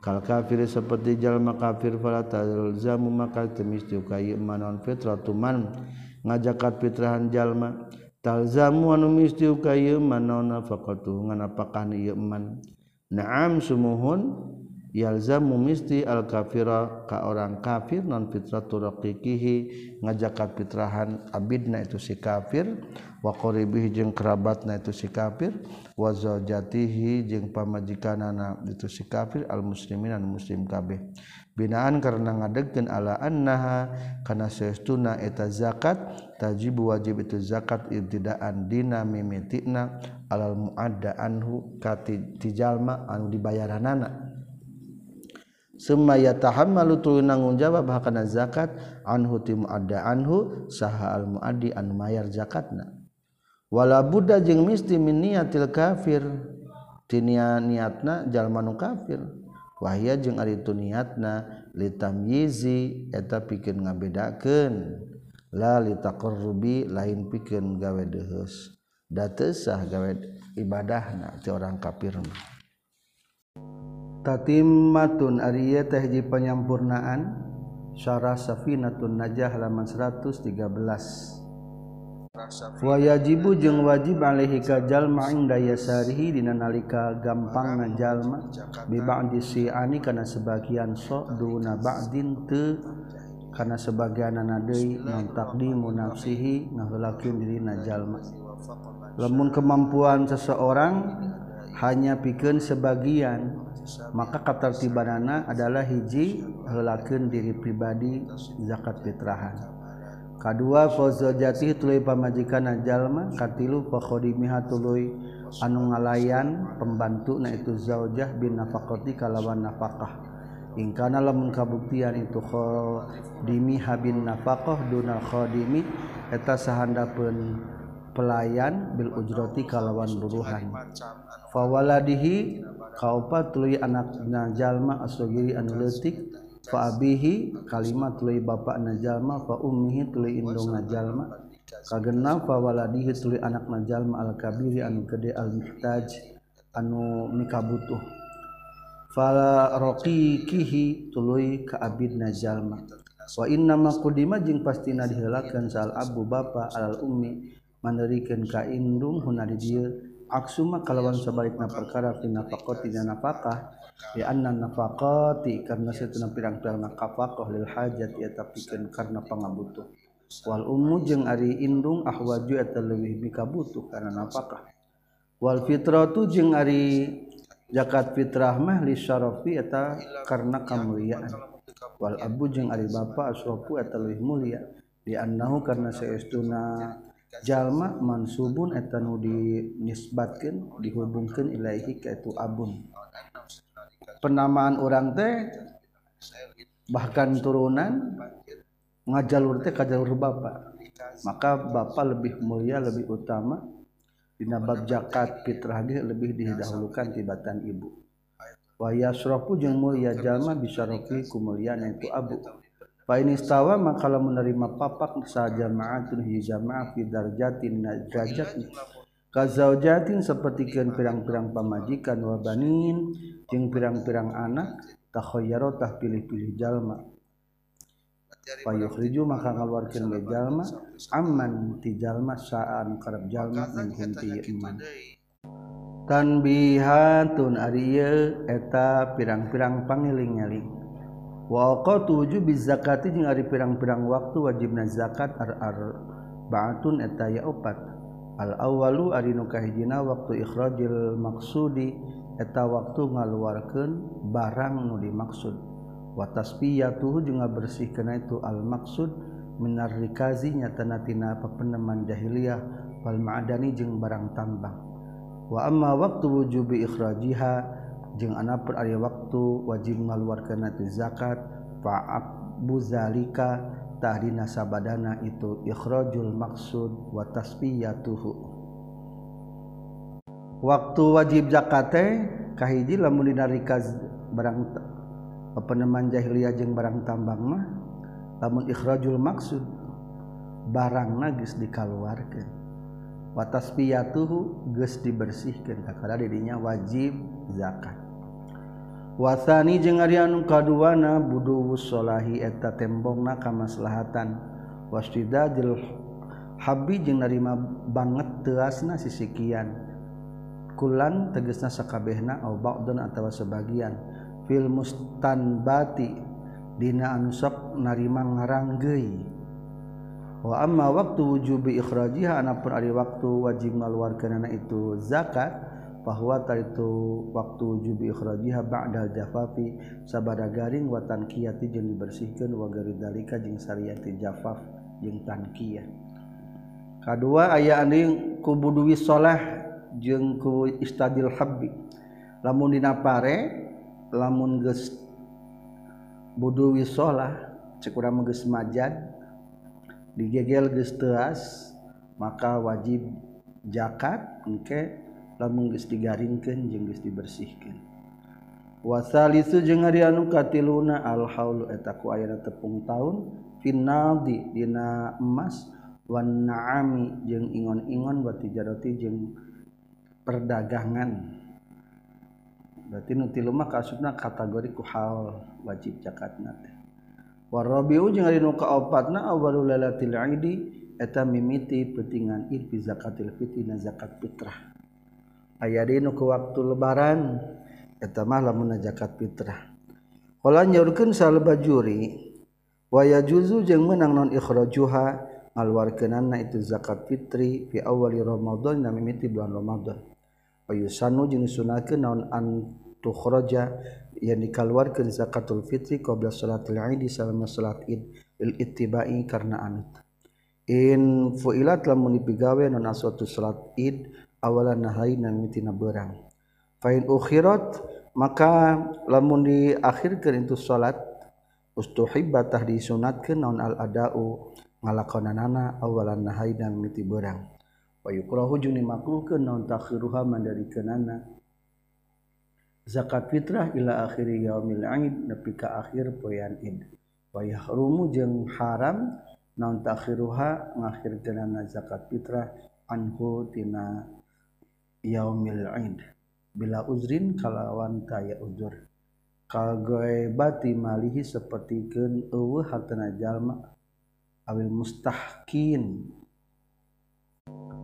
kal kafir seperti jalma kafir fala talzamu maka temis kayu manon fitratuman ngajakat fitrahan jalma talzamu anu misti kayu manon faqatu ngan apakah ieu man na'am sumuhun yalzamu misti al kafira ka orang kafir non fitratu raqiqihi ngajakat fitrahan abidna itu si kafir wa qaribihi jeung kerabatna itu si kafir wa zaujatihi jeung pamajikanana itu si kafir al muslimin dan muslim kabeh. Binaan karena ngadegkeun ala annaha kana saestuna eta zakat tajibu wajib itu zakat ibtidaan dina mimitina alal muadda anhu ka tijalma anu dibayaranana. semaya yatahammalu tuluy nanggung jawab hakana zakat anhu tim ada anhu saha al muaddi anu mayar zakatna. Wala budda jeung misti min niatil kafir tinia niatna jalma nu kafir. Wahya jeung ari tu niatna litamyizi eta pikeun ngabedakeun. La litaqarrubi lain pikeun gawe deheus. Da teu sah gawe ibadahna ti orang kafir mah. Tatimmatun Arya tehji penyampurnaan Syarah Safinatun Najah halaman 113 Wayajibu jeung wajib alaihi ka jalma inda yasarihi dina nalika gampang na jalma bi ba'di si'ani kana sebagian sok duna ba'din teu kana sebagian deui non taqdimu nafsihi ngaheulakeun dirina jalma. Lamun kemampuan seseorang hanya pikeun sebagian maka katartibanana adalah hiji helakeun diri pribadi zakat fitrahan. Kedua jati tuluy pamajikan jalma katilu fakhodimiha tuluy anu ngalayan pembantu na itu zaujah bin nafaqati kalawan nafakah ingkana lamun kabuktian itu khodimi habin nafaqah dunal khodimi eta sahandapeun pelayan Bil ujroti kalawan buruhan fawaladihi kaupa tuluy anak najallma asogiri anu leutik. Fa abihi kalimat tuluy bapak najallma fa ummihi tuluy indung najallma kagena fa waladihi tuluy anak najallma al kabiri anu gede al muhtaj anu mikabutuh. Fala raqiqihi tuluy ka abid najallma wa inna ma qudima jeung pastina dihelakeun saal abu bapa alal ummi. mandirikan kaindung huna di dieu aksuma kalawan sebalikna perkara fi nafaqati dan nafaqah bi anna nafaqati karena setuna pirang-pirang nafaqah lil hajat ya tapikeun karna pangabutuh. Wal ummu jeung ari indung ahwaju eta leuwih mikabutuh karna nafaqah wal fitratu jeung ari zakat fitrah mah li syarafi eta karna kamuliaan. Wal abu jeung ari bapa asrofu eta leuwih mulia. Di annahu karna saestuna jalma mansubun eta nu dinisbatkeun dihubungkeun ilaihi ka itu abun. Penamaan orang teh bahkan turunan ngajalur teh ka jalur bapa. Maka bapa lebih mulia lebih utama. Dina bab zakat fitrah lebih didahulukan tibatan ibu. Wa yasrafu jeung mulia jalma bisa roki kumulian itu abu. Paistawa makalah menerima papak sa jamaatun hi jamaah fi darjatin derajat kazaujatin sapertikeun pirang-pirang pamajikan wa banin jeung pirang-pirang anak takhayyaru tah pilih-pilih jalma. Payukhriju maka ngaluarkeun ge jalma. Amman ti jalma saan karep jalma min hinti iman. Tanbihatun ari eta pirang-pirang pangiling-eling waju zakati ari pirang-pirang waktu wajib na zakat baun etaya opat. Al-awalu arikahhijina waktu ikhrojil maksudi eta waktu ngaluarkan barang nu dimaksud. Watas piya tuh juga bersih kena itu al-maksud menarikazinya tanatina pepeneman jahiliyah wal ma'adani jeung barang tambang wa amma waktu wujubi ikhrajiha jeung anapun ari waktu wajib ngaluarkeun tu zakat fa'ab buzalika tahdina sabadana itu ikhrajul maksud wa tasfiyatuhu. Waktu wajib zakat teh kahiji lamun dinarika barang peneman jahiliyah jeung barang tambang mah lamun ikhrajul maksud barang nagis dikaluarkan watas piyatuhu ges dibersihkan karena dirinya wajib zakat. wasani jeung ari anu kaduana buduwusholahi eta tembongna kamaslahatan. Wasida Habi jeung narima banget teasna sisikian kulan tegesna sakabehna au ba'dun atawa sebagian. Fil mustanbati dina anu sok narima ngarangeui wa amma waktu wujubi ikhrajiha anapun ari waktu wajib ngaluarkeunana itu zakat bahwa itu waktu jubi ikhrajiha ba'dal jafafi sabada garing wa tankiyati jeung dibersihkeun wa garidalika jeung sariyati jafaf jeung tankiyah kadua aya anjeun ku budui jeung ku istadil habbi lamun dina pare lamun geus buduwi salah cek urang geus majad digegel geus teas maka wajib zakat engke okay. lamunggis digaringkan jenggus dibersihkan wasalisu jeung ari anu katiluna alhaulu eta ku ayana tepung taun finaldi dina emas wan naami jeung ingon-ingon wa tijarati jeung perdagangan. Berarti nu tilu mah kaasupna kategori ku hal wajib zakatna teh. Warabiu jeung ari nu kaopatna awalul lailatil idi eta mimiti pentingan id fi zakatil fitri na zakat fitrah. aya ke waktu lebaran etamah lamun zakat fitrah. Kala nyaurkeun salbajuri waya juzu jeung menang non ikhrajuha ngaluarkeunana itu zakat fitri fi awali ramadan na mimiti bulan ramadan. Ayusanu jeung sunahkeun naon an tukhraja yang dikaluarkeun zakatul fitri qabla salatil id salama salat id bil ittibai karena anut. In fuilat lamun dipigawe non aswatu salat id awalan nahayna mitina berang. Fa in ukhirat maka lamun diakhirkeun itu salat ustuhibba tah disunatkeun naon al adau ngalakonanana awalan nahayna miti berang. Wa yukrahu jeung dimakruhkeun naon takhiruha mandarikeunana. Zakat fitrah ila akhiri yaumil aid nepi ka akhir poean id. Wa yahrumu jeung haram naon takhiruha ngakhirkeunana zakat fitrah anhu tina yaumil aid. Bila uzrin kalawan kaya uzur. Kalgoebati malihi sapertikeun eueuh hartana jalma. Awil mustahkin.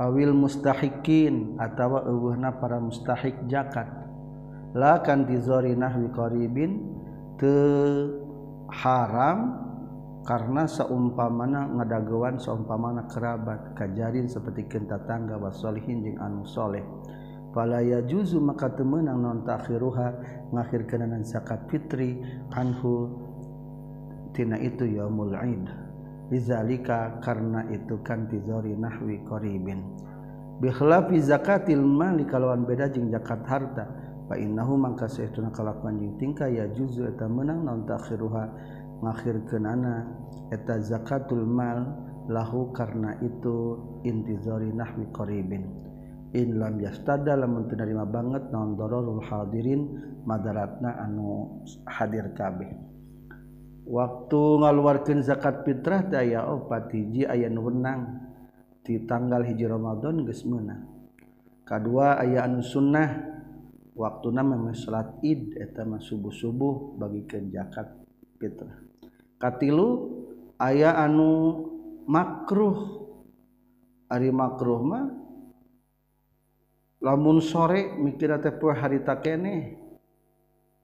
Awil mustahikin atawa eueuhna para mustahik zakat. La kan dizori nahwi qaribin te haram karena seumpamana ngadagewan seumpamana kerabat kajarin seperti kenta tangga wasolihin jeung anu soleh. Fala yajuzu maka temenang non takhiruha ngakhir kenanan zakat fitri anhu tina itu yaumul id bizalika karena itu kan tizori nahwi qaribin. Bikhlafi zakatil mali kalawan beda jeung zakat harta. Fa innahu mangka saestuna kalakuan jeung tingkah ya juzu eta menang non takhiruha ngakhir kenana eta zakatul mal lahu karena itu intizori nahwi qaribin in lam yastada lamun menerima banget naon dororul hadirin madaratna anu hadir kabeh. Waktu ngaluarkeun zakat fitrah daya opat hiji aya nu wenang. Di tanggal hiji Ramadan geus meunang. Kadua aya anu sunnah waktuna nama salat id eta mah subuh-subuh bagikeun zakat fitrah. Katilu aya anu makruh. Ari makruh mah lamun sore mikir poe harita keneh.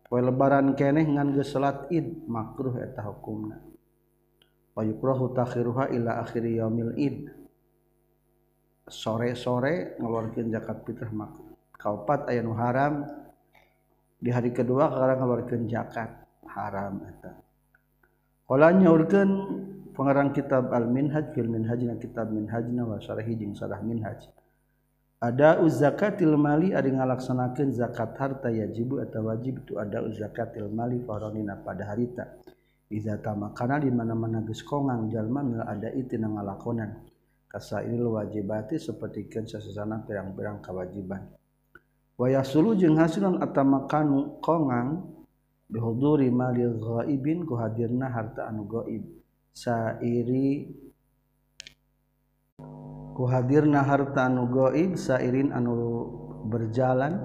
Poe lebaran keneh ngan ge salat id makruh eta hukumna. Wa yukrahu takhiruha ila akhiri yaumil id. Sore-sore ngeluarkeun zakat fitrah makruh. Kaopat aya nu haram di hari kedua karena ngeluarkeun zakat. Haram eta. Qala nyaurkeun pengarang kitab al minhaj fil minhajna kitab minhajna wa syarhi jeung syarah minhaj. ada uzakatil mali ada ngalaksanakan zakat harta yajibu atau wajib itu ada uzakatil mali faronina pada harita. Iza tama karena di mana mana geus kongang jalma nggak ada itu ngalakonan. Kasa ini wajibati seperti kan sesesana perang-perang kewajiban wayah sulu jeung hasilan atama kanu kongang bihuduri mali ghaibin ku hadirna harta anu gaib sairi ku hadirna harta anu gaib sairin anu berjalan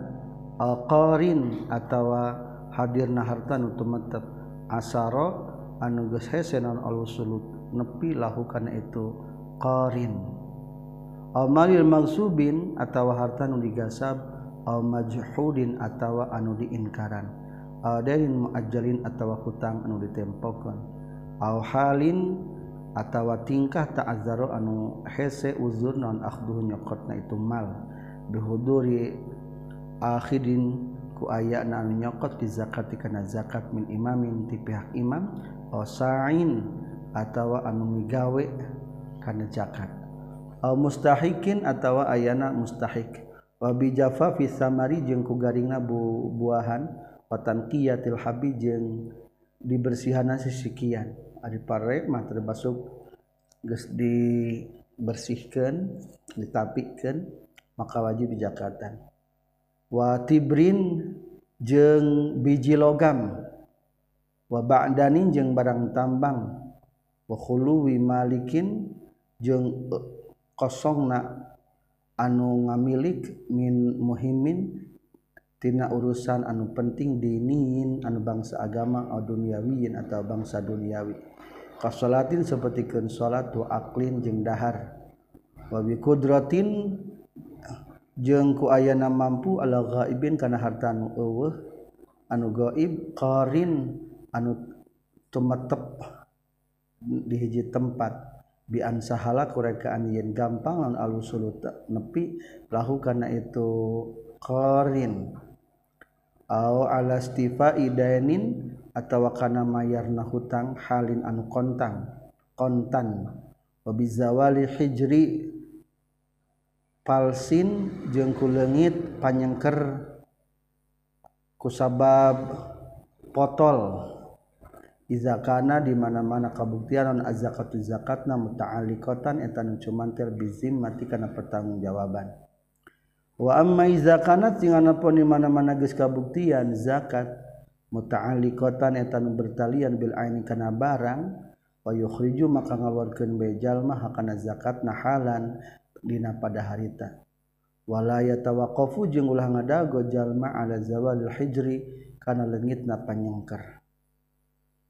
alqarin atawa hadirna harta anu tumetep. Asaro anu geus hese naon alusulut nepi lahu kana itu qarin. Au malil magsubin atawa harta anu digasab aw majhudin atawa anu diinkaran. Adain muajjalin atawa hutang anu ditempokeun. Au halin atawa tingkah ta'azzaro anu hese uzur non akhduhu nyokotna itu mal. Bihuduri akhidin ku ayana anu nyokot di zakat kana zakat min imamin ti pihak imam osain atawa anu migawe kana zakat. Au mustahikin atawa ayana mustahik. Wa bi jafafi samari jeung ku garingna bu buahan watan qiyatil habi jeung dibersihana sisikian Ari pare materi basuk geus dibersihkan ditapikkan maka wajib Jakarta. Wa tibrin jeng biji logam. Wa ba'danin jeng barang tambang. Wa khuluwi malikin jeng eh, kosongna anu ngamilik min muhimin tina urusan anu penting dinin anu bangsa agama atau duniawiyin atau bangsa duniawi. Kasolatin sepertikan salat wa aklin jeung dahar. Wabi kudratin jeung ku ayana mampu ala ghaibin kana harta anu eueuh anu gaib qarin anu tumetep di hiji tempat. Bi ansahala kurekaan yen gampang lan alusulut nepi lahu karena itu qarin. au ala stifa idainin atawa kana mayarna hutang halin anu kontang kontan. Wa bizawali hijri palsin jeung kuleungit panyengker kusabab potol. Izakana di mana-mana kabuktian non azakatu zakatna muta'alliqatan eta nu cuman terbizim mati kana pertanggungjawaban wa amma iza kanat singanapun di mana-mana geus kabuktian zakat muta'alliqatan etan bertalian bil aini kana barang wa yukhriju maka ngaluarkeun bae jalma hakana zakat nahalan dina pada harita wala yatawaqqafu jeung ulah ngadago jalma ala zawalil hijri kana leungitna panyengker.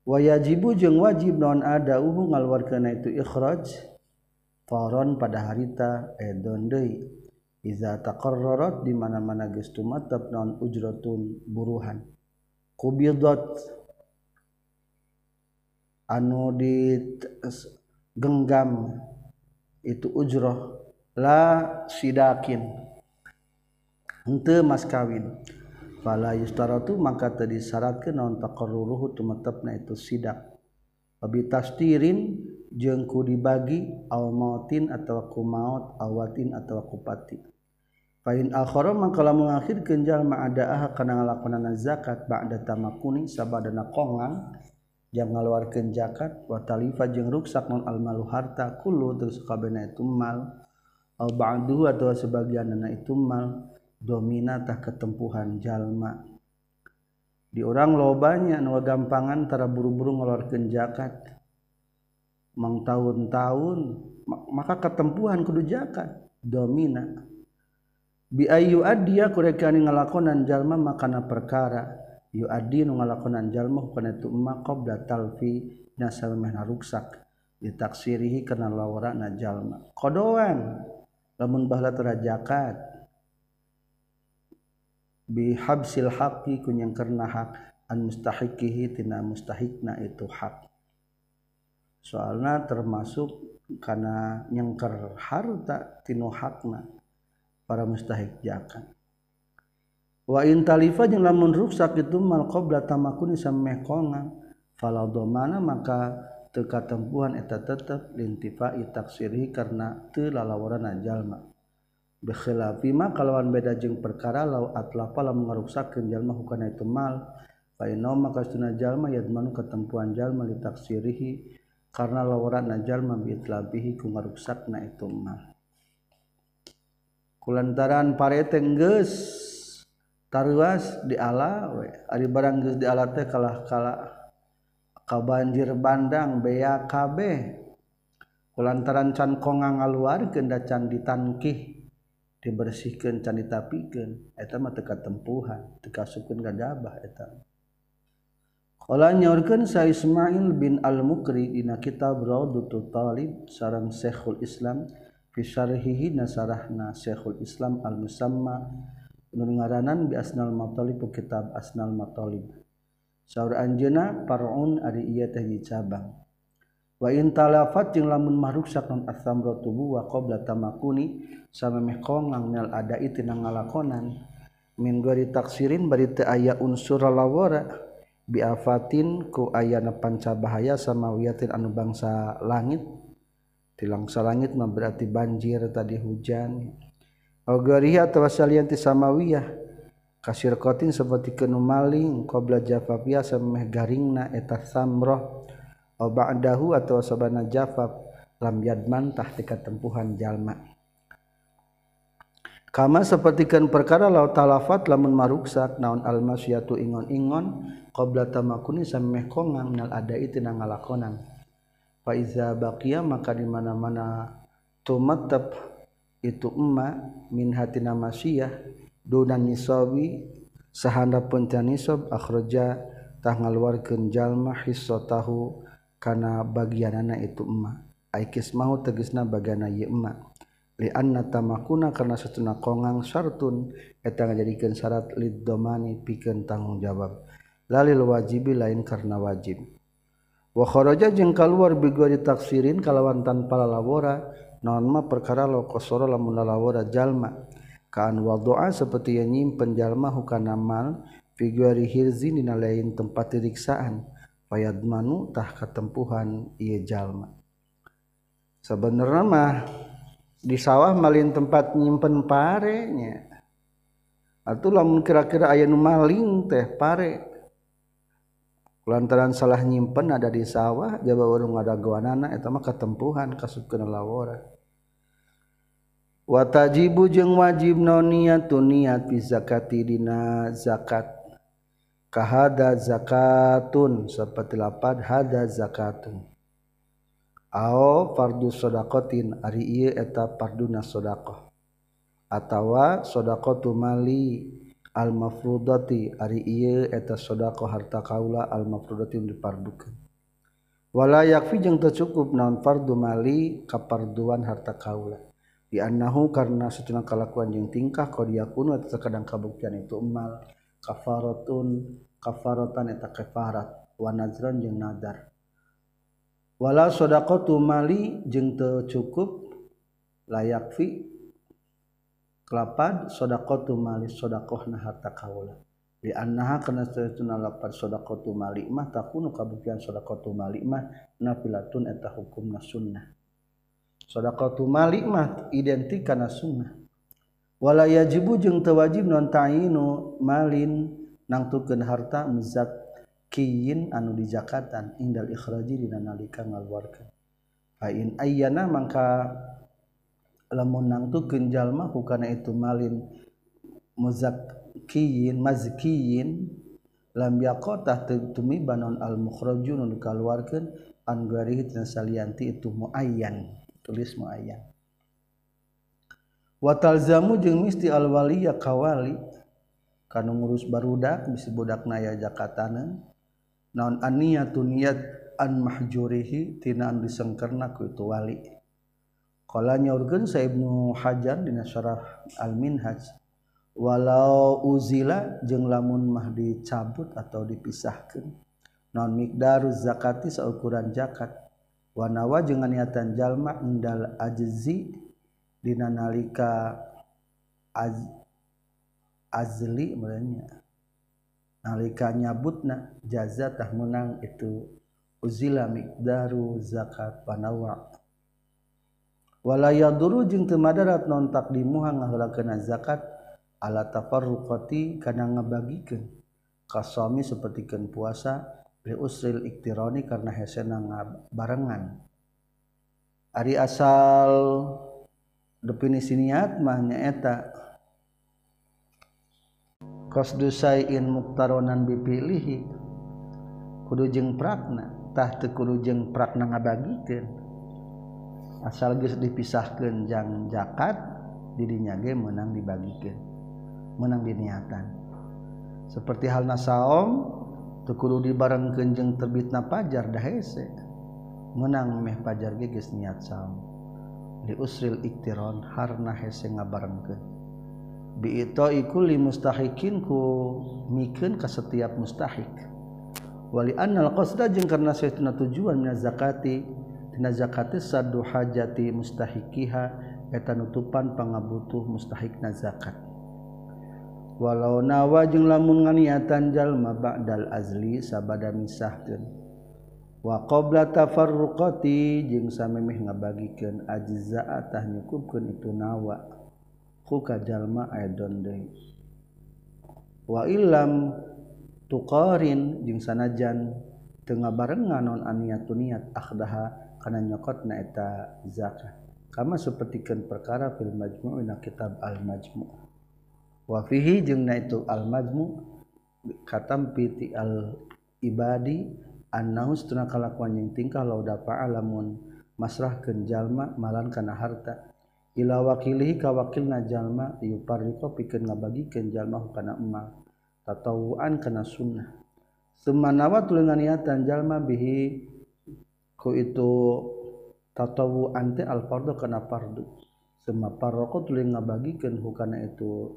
Wa yajibu jeung wajib non ada uhu ngaluarkeun itu ikhraj faron pada harita edon deui. iza taqarrarat di mana-mana geus tumatep naon ujratun buruhan. Qubidat anu di genggam itu ujroh la sidakin. Henteu mas kawin. Fala yustaratu maka teu disyaratkeun naon taqarruruhu tumetepna itu sidak. Abi tastirin jeung ku dibagi au mautin atawa ku maut awatin atawa ku pati. Pain akhara mangkala mengakhir kenjal ma'ada'ah kana ngalakonan zakat ba'da tamakuni sabadana kongang yang ngeluar zakat wa talifa jeung ruksak non almalu harta kullu terus kabena itu mal. Au atau atawa sebagianna itu mal. Domina tah ketempuhan jalma di orang lobanya nu gampangan tara buru-buru ngeluar zakat. Mang tahun-tahun maka ketempuhan kudu jakat, domina biayu adia kurekani ngalakonan jalma makana perkara. Yu adi nu ngalakonan jalma hukana itu emak qabla talfi nasal mehna ruksak. Ditaksirihi kana lawara na jalma. Kodoan lamun bahla terajakat bihabsil haqi kunyang karena hak an mustahiqihi tina mustahikna itu hak. Soalnya termasuk karena nyengker harta tinu hakna. para mustahik jakan wa in talifa jeung lamun ruksak itu mal qabla tamakuni sameh kongang fala domana maka teu katempuhan eta tetep lintifa taksirih karena teu lalawaran jalma. Bi khilafi ma kalawan beda jeung perkara lau atlafa lamun ngaruksakeun jalma hukana itu mal. Fa inna maka sunna jalma yadmanu katempuhan jalma litaksirihi karena lawaran jalma bi itlabihi ku ngaruksakna itu mal. kulantaran parete geus taruas di ala we. Ari barang geus di ala teh kalah-kala ka banjir bandang bea kabeh. Kulantaran can konga ngaluarkeun da can ditangkih dibersihkeun can ditapikeun eta mah teu katempuhan teu kasukeun gadabah eta. Kala nyaurkeun Sa Ismail bin Al-Mukri dina kitab Raudhatul Talib sareng Syekhul Islam fi syarhihi nasarahna Syekhul Islam Al-Musamma. Ngaranan bi asnal matalib kitab asnal matalib. Saur anjeuna parun ari ieu teh cabang wa in talafat jeung lamun mahruksak non tubuh wa qabla tamakuni samemeh kongang ada tina ngalakonan. Min gori taksirin bari teu aya unsur lawara bi afatin ku ayana pancabahaya samawiyatin anu bangsa langit tilang salangit mah berarti banjir tadi hujan. Ogoriya tawasalianti samawiyah. Kasir kotin seperti kenu maling papia semeh garing garingna eta samroh. Obak dahu atau sabana jafab lam yadman tika tempuhan jalma. Kama seperti kan perkara laut talafat lamun maruksak naun almasyatu ingon-ingon kau belajar tamakuni semeh kongang nal ada itu ngalakonan Faiza bakia maka dimana-mana tumatap itu emma min hatina masiyah dunan nisawi sahanda punca nisab akhraja tah ngaluarkeun jalma hissatahu kana bagianana itu emma. Ai kismahu tegasna bagana ieu emma. Li anna tamakuna karena satuna kongang syartun eta ngajadikeun syarat lid domani pikeun tanggung jawab lalil wajibi lain karena wajib. wakharaja jeung kaluar bigori taksirin kalawan tanpa lalawara naon mah perkara lo kosoro lamun lalawara jalma. Kaan wadoa seperti yang nyimpen jalma hukana mal figuri hirzin dina lain tempat diriksaan. Payad manu tah katempuhan ieu jalma. Sebenarnya mah di sawah malin tempat nyimpen parenya. Atuh lamun kira-kira aya nu maling teh pare. lantaran salah nyimpen ada di sawah jaba warung ada guanana eta mah katempuhan kasupkeun lawara watajibu jeung wajib noniatun niat fi zakati dina zakat. Kahada zakatun seperti lapad hada zakatun. Ao fardu sodakotin ari iya eta farduna sodakoh. Atawa sodakotu mali. almafrudoti ari ieu eta sodaqoh harta kaula almafrudoti nu dipardukeun. Wala yakfi jeung teu cukup naon fardu mali kaparduan harta kaula. Di annahu karna satuna kalakuan jeung tingkah qad yakunu eta kadang kabuktian itu mal kafaratun kafaratan eta kafarat wa nazran jeung nadar. Wala sodaqatu mali jeung teu cukup layak fi kelapad sodaqotu mali sodakoh na harta kaula. Li annaha kana saytuna lapad sodaqotu mali mah takunu kabuktian sodaqotu mali mah nafilatun eta hukumna sunnah. Sodaqotu mali mah identik kana sunnah. Wala yajibu jeung teu non ta'inu malin nangtukeun harta muzak kiyin anu dijakatan indal ikhraji dina nalika ngaluarkeun. Fa in ayyana mangka lamun nangtukeun jalma hukana itu malin muzakkiyin mazkiyin. Lam yaqatah tumi banon al mukhrajun nu dikaluarkeun an garihi tina salianti itu muayyan tulis muayyan. Wa talzamu jeung misti al waliya kawali kanu ngurus barudak bisi budak naya jakatanan naon aniyatu niat an mahjurihi tina an disengkerna ku itu wali Kala nyaurkeun Sa Ibnu Hajar dina syarah Al-Minhaj walau uzila jeung lamun mah dicabut atau dipisahkeun non miqdaruz zakati saukuran zakat? Wa nawa jeung niatan jalma indal ajzi dina nalika az, azli merenya nalika nyabutna jaza tah menang itu uzila miqdaru zakat panawa wala yaduru jeung teu madarat non takdimuha ngaheulakeun zakat? Ala tafarruqati kana ngabagikeun. Kasami sapertikeun puasa li usril iktirani karena hesena barengan ari asal definisi niat mah nyaeta. Kosdusain muktaronan bipilihi. Kudu jeng prakna tah teu kudu jeng prakna ngabagikeun asal dipisahkanjang jakat dirinyage menang dibagikan menang diniatan. Seperti hal nasaom tekulu dibareng kenjeng terbit na pajar dah hese. Menang meh pajar geges niat saum li usril iktiron harna hese ngabarengkeun. Bi iku li mustahikin ku mikeun ka setiap mustahik. Wali annal qasda jeung karena saestuna tujuan min zakati tina zakat saddu hajati mustahiqiha eta nutupan pangabutuh mustahik na zakat. Walau nawa jeung lamun nganiatan jalma ba'dal azli sabada misahkeun wa qabla tafarruqati jeung samemeh ngabagikeun ajza tah nyukupkeun itu nawa. Ku ka jalma aidon deui. Wa illam tuqarin jeung sanajan teu ngabarengan non aniatun niat akhdaha karena nyokot naeta zakat kama sepertikan perkara film majmu kitab al-majmu. Wafihi jeung na itu al-majmu katam piti al ibadi annaus tuna kalakuan yang tingkah lauda alamun masrah kenjalma malan kana harta. Ila wakilihi ka wakil na jalma yuparriko pikeun ngabagikan jalma kana emak tatawuan kana sunnah. Semanawa tulengan niatan jalma bihi ku itu tatawu ante al fardu kana fardu. Sema parroko tuluy ngabagikeun hukana itu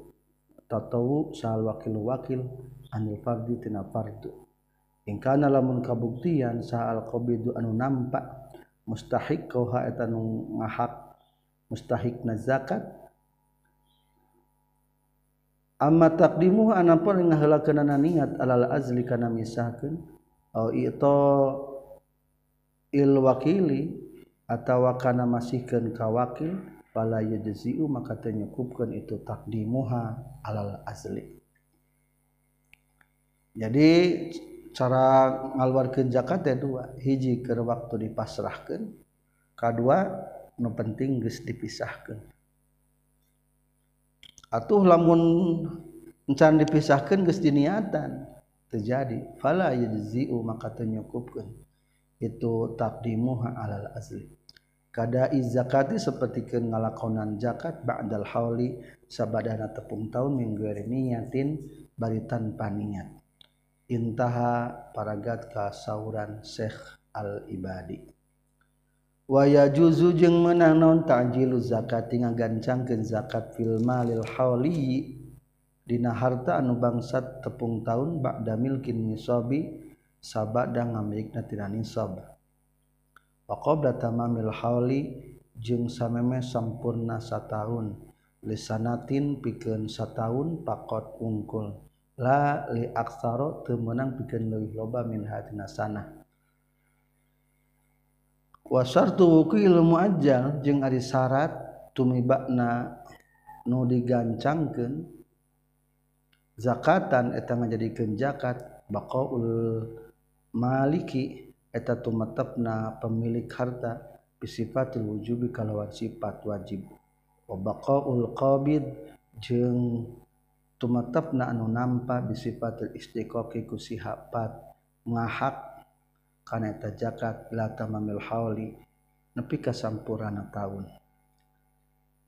tatawu sal wakil wakil anil fardi tina fardu. Ingkana lamun kabuktian sa al qabidu anu nampak mustahik kau ha eta nu ngahak mustahik na zakat. Amma taqdimu anapun ngaheulakeunana niat alal azli kana misahkeun au ito il wakili atawa kana masihkeun ka wakil fala yajzi'u maka teu nyukupkeun itu taqdimuha alal azli. Jadi cara ngaluarkeun zakat teh dua. Hiji keur waktu dipasrahkeun kadua penting guys dipisahkan atuh lamun encan dipisahkan guys diniatan terjadi fala yajzi'u maka tenyukupkan itu taqdimuha alal asli kada zakati seperti ke ngalakonan zakat ba'dal hauli sabadana tepung tahun minggu niyatin baritan paniat. Intaha paragat ka sauran Syekh al ibadi waya juzu jeung menang non ta'jilu zakat ngagancangkeun zakat fil malil hauli. Dina harta anu bangsat tepung tahun ba'da milkin nisabi sabada ngamikna tina nisab wa qabla tamamil hauli jeung sameme sampurna sataun. Lisanatin pikeun sataun pakot ungkul. La li aksaro temenang pikeun leuwih loba min hatina sana wa syartu ilmu muajjal jeung ari syarat tumibakna nu digancangkeun zakatan eta ngajadikeun zakat baqaul Maliki eta tumetepna pemilik harta bisifatil wujubi kalawan sifat wajib. Wa baqaul qabid jeung tumetepna anu nampa bisifatil istiqaqi ku sifat ngahak kana eta zakat la tamamil hauli nepi ka sampurana taun.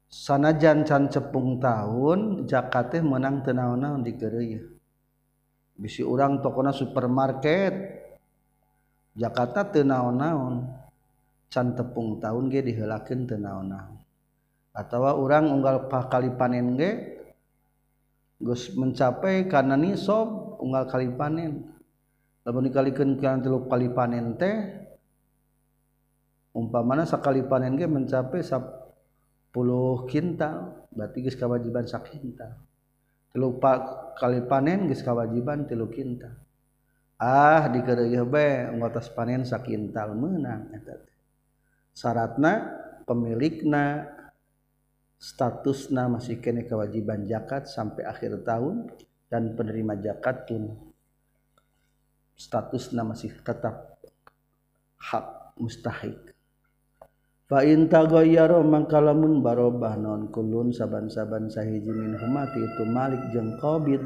Sanajan can cepung taun zakat teh menang teu naon-naon di bisi urang tokona supermarket. Jakarta tenaon-naon can tepung tahun ge dihelakin tenaon-naon atau orang unggal kali panen ge Gus mencapai karena nisob unggal kali panen lamun dikalikan kan tilu kali panen teh umpamana sekali panen ge mencapai 10 kintal berarti geus kawajiban sak kintal. Tilu kali panen geus kawajiban teluk kintal. ah ditas panen sakintal menang syaratna pemilikna statusna masih kene kewajiban jakat sampai akhir tahun dan penerima jakat pun. Statusna masih tetap hak mustahik. Fa in taghayyara mangkalamun barobah non kulun saban-saban sahiji min humati itu malik jeung qabid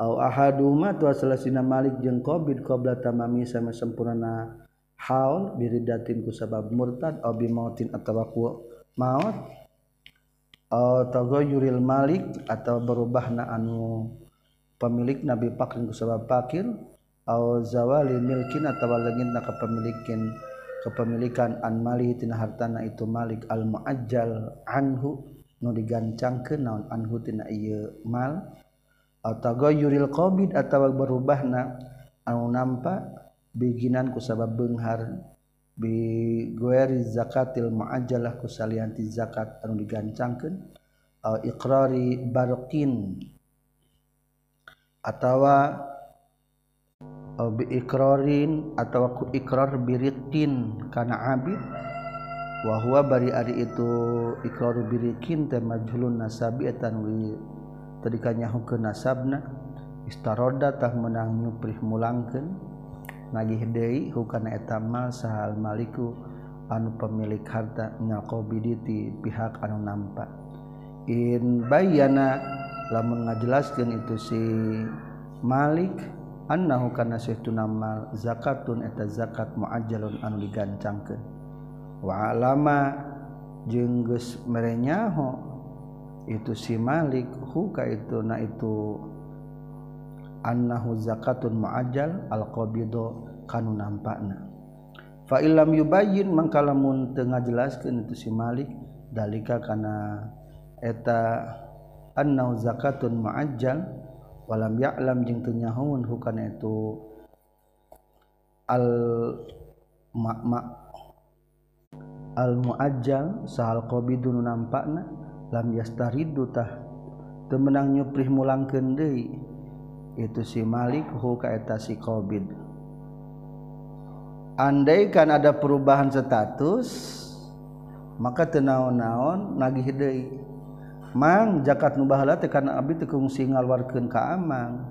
ahaduma tua salasina Malik jeung qobid qabla tamami sama sempurna haul biridatin ku sabab murtad aw bi mautin atawa ku maut. Aw tagayyuril malik atau berubahna anu pemilik nabi pakrin ku sabab pakir aw zawali milkin atawa leungitna kepemilikan kepemilikan an mali tina hartana itu malik al muajjal anhu nu digancangkeun naon anhu tina ieu mal. atau atauuril qbid atau berubah berubahna anu nampak bikinan ku sabab Benghar bi bigueri zakatil ku salianti zakat anu digancangkan ikrari barokin atau atawa bi iqrarin atau ku iqrar kana abid wahwa bari ari itu ikrar birikin temajulun nasabi etan tadinya ke nasabna istarodatah menang prih mulangken nagih Dei hukana etamal sahal Maliku anu pemilik harta nyakobiditi pihak anu nampak in bayana lamun ngajelaskan itu si Malik annahu kana saytu namal zakatun eta zakat muajjalun anu digancangkeun. Wa alama jeung geus merenyaho itu si Malik huka itu. Na itu annahu zakatun muajjal alqabidu kanu nampakna. Fa illam yubayyin mangka lamun teu ngajelaskeun itu si Malik dalika kana eta annahu zakatun muajjal walam ya'lam jeung teu nyahoun hukana itu al ma, ma al muajjal sahal qabidun nampakna lam yastaridutah temenang nyuprih mulang kendei itu si Malik hu kaeta si Qobid andai kan ada perubahan status maka tenaon-naon nagih deui mang jakat nu bahala teh kana abdi teu kungsi ngalwarkeun ka amang.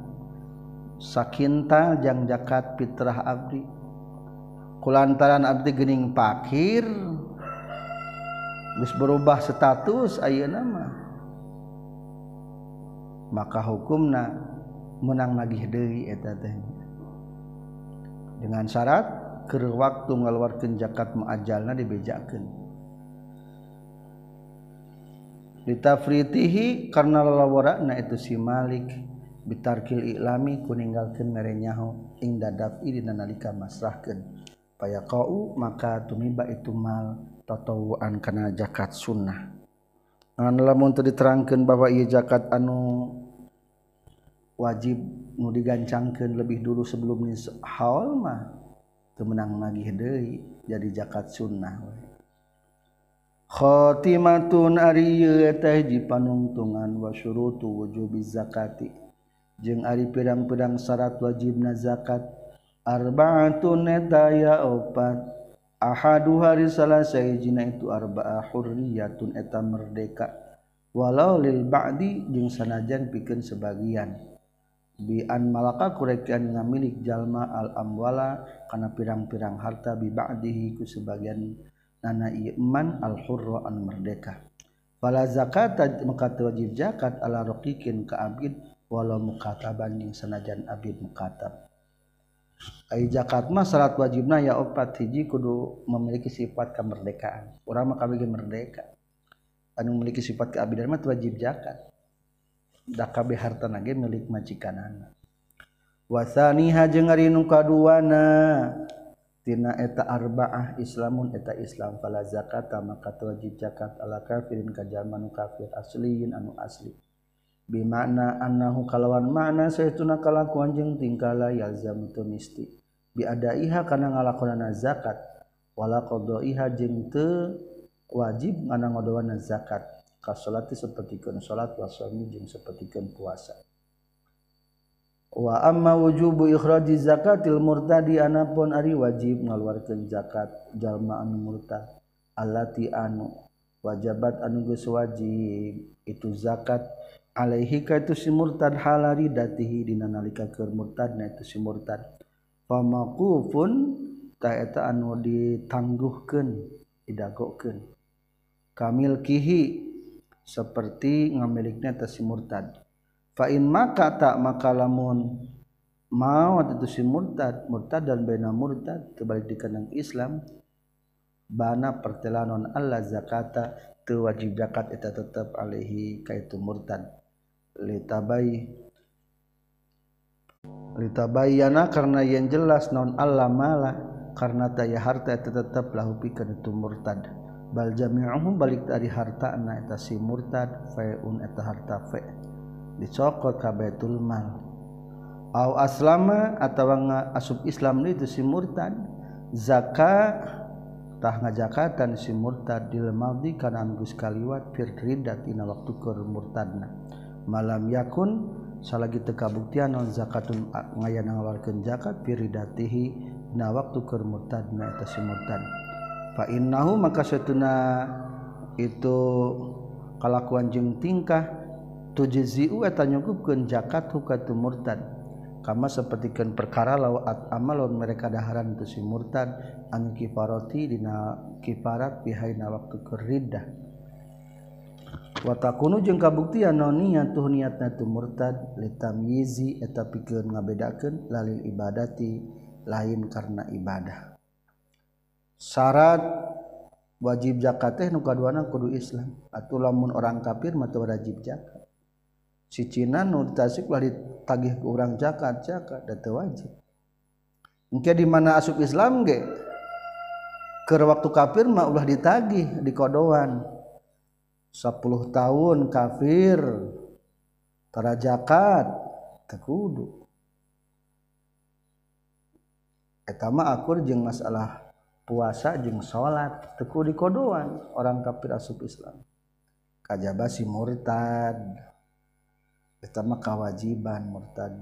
Sakinta jang jakat fitrah abdi. Kulantaran abdi gening pakir Gus berubah status Ayo nama maka hukumna menang nagih Dewi dengan syarat ke waktu ngaluarkan jakat muajalna dibejakan ditafritihi karena lawarna itu si Malik. Bitarkil iklami kuninggalkan merenyahu ing dadaf idina nalika masrahkan payakau maka tumiba itu mal. tatawuan kana zakat sunnah. Ngan lamun teu diterangkeun bahwa ieu zakat anu wajib nu digancangkeun lebih dulu sebelum haul mah teu menang nagih deui jadi zakat sunnah we. Khotimatun ari ieu teh panungtungan wa syurutu wujubi zakati. Jeung ari pirang-pirang syarat wajibna zakat arbaatun eta ya opat. Ahadu hari salah sayjina itu arba'ah hurriyatun eta merdeka. Walau lil ba'di jeung sanajan pikeun sebagian. Bi'an malaka kurekian ngamilik jalma al amwala kana pirang-pirang harta bi ba'dihi ku sebagian nana iman al hurra an merdeka. Fala zakat maka wajib zakat ala raqiqin ka abid walau mukataban jeung sanajan abid mukatab Ay zakat mah syarat wajibna ya opat hiji kudu memiliki sifat kemerdekaan. Urang mah kabeh merdeka. Anu memiliki sifat keabidan mah wajib zakat. Da kabeh harta nage milik majikanana. Wasaniha jeung ari nu kaduana tina eta arbaah Islamun eta Islam fala zakat maka wajib zakat ala kafirin ka jalma kafir asliin anu asli. Bimana annahu kalawan mana saya tuna kalakuan jeung tingkala yalzam itu misti. Biada iha kana ngalakonana zakat. Wala qadaiha jeung teu wajib ngana ngodowana zakat. Kasolati sapertikeun salat wa jeung sapertikeun puasa. Wa amma wujubu ikhraji zakatil murtadi anapun ari wajib ngaluarkeun zakat jalma anu murtad. Allati anu wajabat anu geus wajib itu zakat alaihi ka itu si murtad halari datihi dina nalika keur murtadna itu si murtad. Famaqufun ta eta anu ditangguhkeun didagokeun. Kamil kihi seperti ngamilikna ta si murtad. Maka tak maka lamun mau itu si murtad murtad dan bena murtad kebalik di kandang Islam bana pertelanon Allah zakata tu wajib zakat itu tetap alaihi kaitu murtad litabai. Litabayana karena yang jelas non Allah malah karena taya harta itu tetap lahu pikeun itu murtad. Bal jami'uhum balik dari harta na eta si murtad fa'un eta harta fa' dicokot ka Baitul Mal. Au aslama atau asub Islam itu si murtad. Zakat tah ngajakatan si murtad. Di lemadi kana anggus kaliwat fir ridat tina waktu keur murtadna malam yakun salagi tekabuktian non zakatun ngayan ngaluarkeun zakat piridatihi na waktu keur murtad na eta si murtad. Fa innahu maka satuna itu kalakuan jeung tingkah tujziu eta nyukupkeun zakat hukatu murtad. Kama sapertikeun perkara lawat amalon mereka daharan tu si murtad an kifarati dina kifarat bihaina waktu keur riddah. watakunu jeung kabuktian non niat tuh niatna tu murtad litam yizi eta pikeun ngabedakeun lalil ibadati lain karena ibadah. Syarat wajib zakat teh nu kaduana kudu Islam. Atuh lamun orang kafir mah teu wajib zakat. Si Cina nu tasik lah ditagih ke urang zakat zakat da teu wajib. Engke di mana asup Islam ge? Keur waktu kafir mah ulah ditagih di kodoan 10 tahun kafir. Para jakat tekudu etama akur jeng masalah puasa jeng salat teku di kodoan orang kafir asup Islam. Kajaba si murtad. Etama kewajiban murtad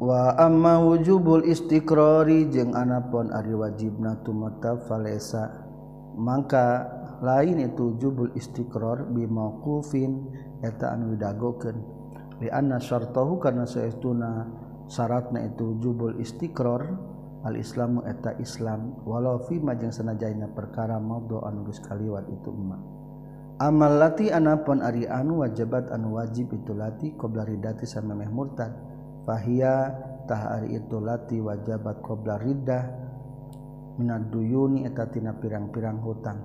wa amma wujubul istiqrari jeung anapun ari wajibna tumata falesa. maka lain itu jubul istiqrar bi mauqufin eta anu didagokeun. Li anna syartahu kana saestuna syaratna itu jubul istiqrar al Islam eta Islam walau fi majeng sanajaina perkara maudhu anu geus kaliwat itu umma amal lati anapun ari anu wajibat anu wajib itu lati qabla ridati samemeh murtad fahiya tah ari itu lati wajibat qabla riddah minad duyuni eta tina pirang-pirang hutang.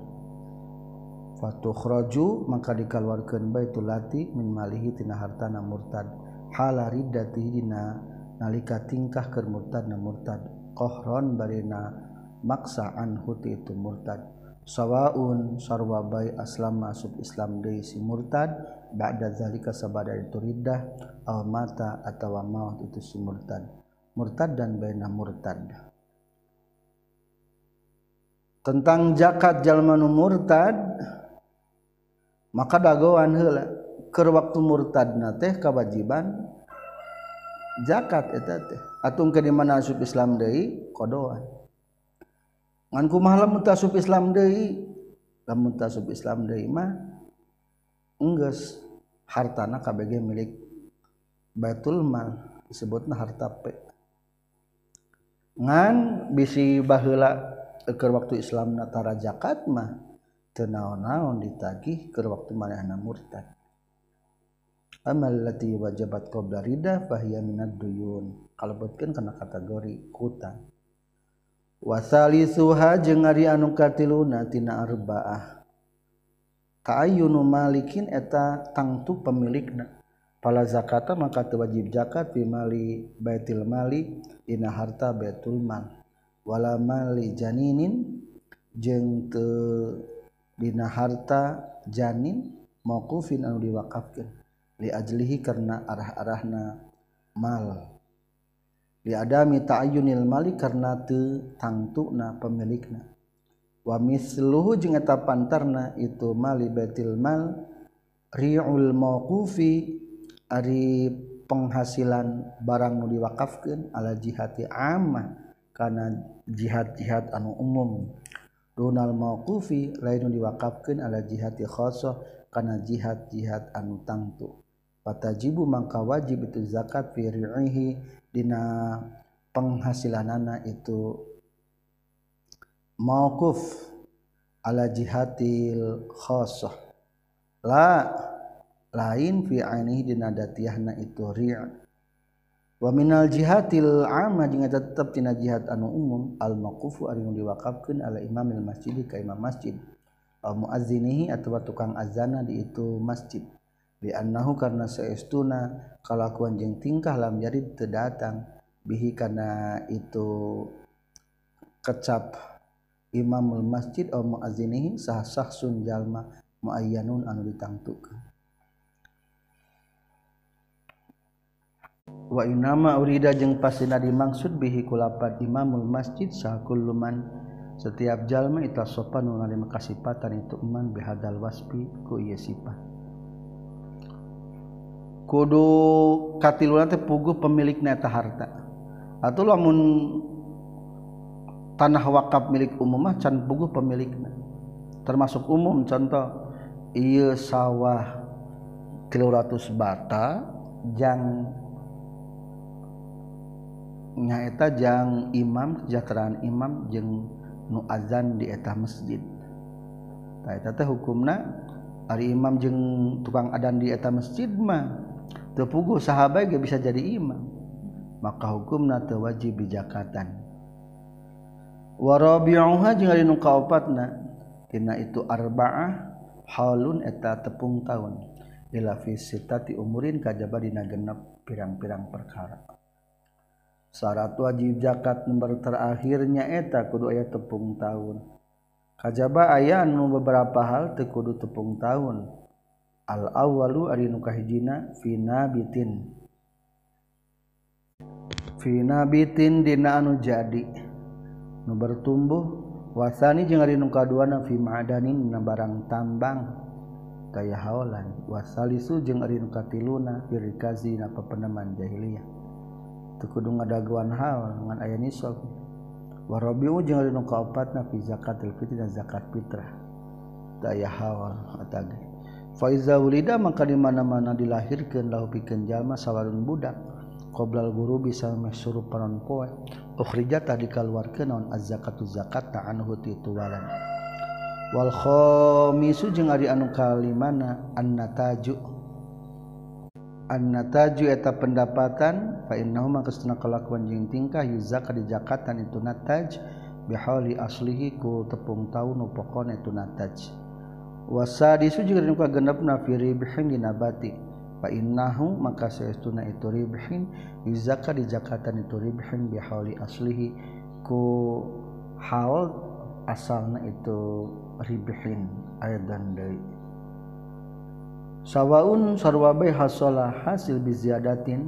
Fatukhroju maka dikeluarkan baitu lati min malihi tina hartana murtad. Hala riddatihi dina nalika tingkah ke murtad na murtad. Kohron barina maksaan huti itu murtad. Sawaun sarwa bai aslam masuk Islam deui si murtad. Ba'da zalika sabada itu riddah. Aw mata atawa maut itu si murtad. Murtad dan baina murtad tentang zakat jalmanu murtad maka dagoan heula. Keur waktu murtadna teh kewajiban zakat eta teh. Atung ke di mana asup Islam deui? Kodoan. Ngan kumaha lamun teu asup Islam deui? Lamun teu asup Islam deui mah enggeus. Hartana kabege milik Baitul Mal disebutna harta pe ngan bisi baheula ke waktu Islam Natara zakat mah tenaon-naon ditagih ke waktu manehna murtad. Amal lati wajabat qabla rida fahiya minad duyun. Kalebetkeun kana kategori hutang wasalisuha jeung ari anu katiluna tina arbaah. Ta'ayyunu malikin eta tangtu pemilikna. Pala zakata maka wajib zakat fi mali baitil mali ina harta baitul mal. walamali janinin jeng te dina harta janin mauqufin anu diwakafkeun li ajlihi karena arah-arahna mal. Li adami ta'ayyunil mali karena teu tangtuna pemilikna. Wa misluhu jeung eta pantarna itu mali batil mal ri'ul mauqufi ari penghasilan barang nu diwakafkeun ala jihati amah karena jihad-jihad anu umum. Donal mauqufi lain diwakafkan ala jihad khosoh karena jihad-jihad anu tangtu. Patajibu mangka wajib itu zakat fi ri'ihi dina penghasilanana itu mauquf ala jihadil khosoh la lain fi ainihi dina datiyahna itu ri' waminal jihatil ama jeung tetep tina jihad anu umum al maqfu ari nu diwakafkeun ala imamil masjid ka imam masjid. Al muazzinihi atawa tukang azana di itu masjid. Li annahu karna saestuna kalakuan jeung tingkah lam jadi teu datang bihi karena itu kecap imamul masjid al muazzinihi sah sah sun jalma muayyanun anu ditangtukeun. Wa nama urida jeung pasina dimaksud bihi kulapat imamul masjid sahakul luman. Setiap jalma ita sopan nu ngarima kasipatan itu eman bihadal waspi ku ieu sifat kudu katiluna teh puguh pemilikna eta harta. Atuh lamun tanah wakaf milik umum mah can puguh pemilikna. Termasuk umum contoh ieu sawah 300 bata jang nyaetajang imam kesejahteraan imam jeung nu adzan di eta masjid. Eta teh hukumna ari imam jeung tukang adzan di eta masjid mah. Teu puguh sahabat ge bisa jadi imam. Maka hukumna teu wajib bijakatan. Wa rabi'uha jeung ari nu kaopatna tina itu arba'ah halun eta tepung tahun ila fi sitati umurin kajaba dina genep pirang-pirang perkara. syarat wajib zakat nomor terakhirnya eh, eta kudu aya tepung tahun. Kajaba aya anu beberapa hal teu kudu tepung tahun. Al awwalu ari nu kahijina fina bitin fina bitin dina anu jadi. Nu bertumbuh. Wasani jeung ari nu kaduana fi ma'danin na barang tambang. Kaya haolan. Wasalisu jeung ari nu katiluna firikazi na pepeneman jahiliyah. kudu ngadaguan hal dengan ayah nisab. Warabi jeung ari nu kaopatna fi zakatil fitri dan zakat fitrah. Daya hawa atage faiza wulida maka di mana-mana dilahirkeun lahu pikeun jalma sawarun budak qoblal guru bisa mesuruh panon poe. Ukhrija tadi kaluarkeun naon? Az-zakatu zakat ta'anhu ti tuwalan wal khamisu jeung ari anu kalimana? An-nataju. annataju eta pendapatan fa innahu ma kasna kelakuan jeung tingkah yuzaka dijakatan itu nataj bihauli aslihi ku tepung tau nu pokona itu nataj wasadisu juga ka genepna fi ribhin dina batik fa innahu maka saestuna itu ribhin yuzaka dijakatan itu ribhin bihauli aslihi ku hal asalna itu ribhin ayat dan dari sawwaun sarwabai haslah hasil biziadatin.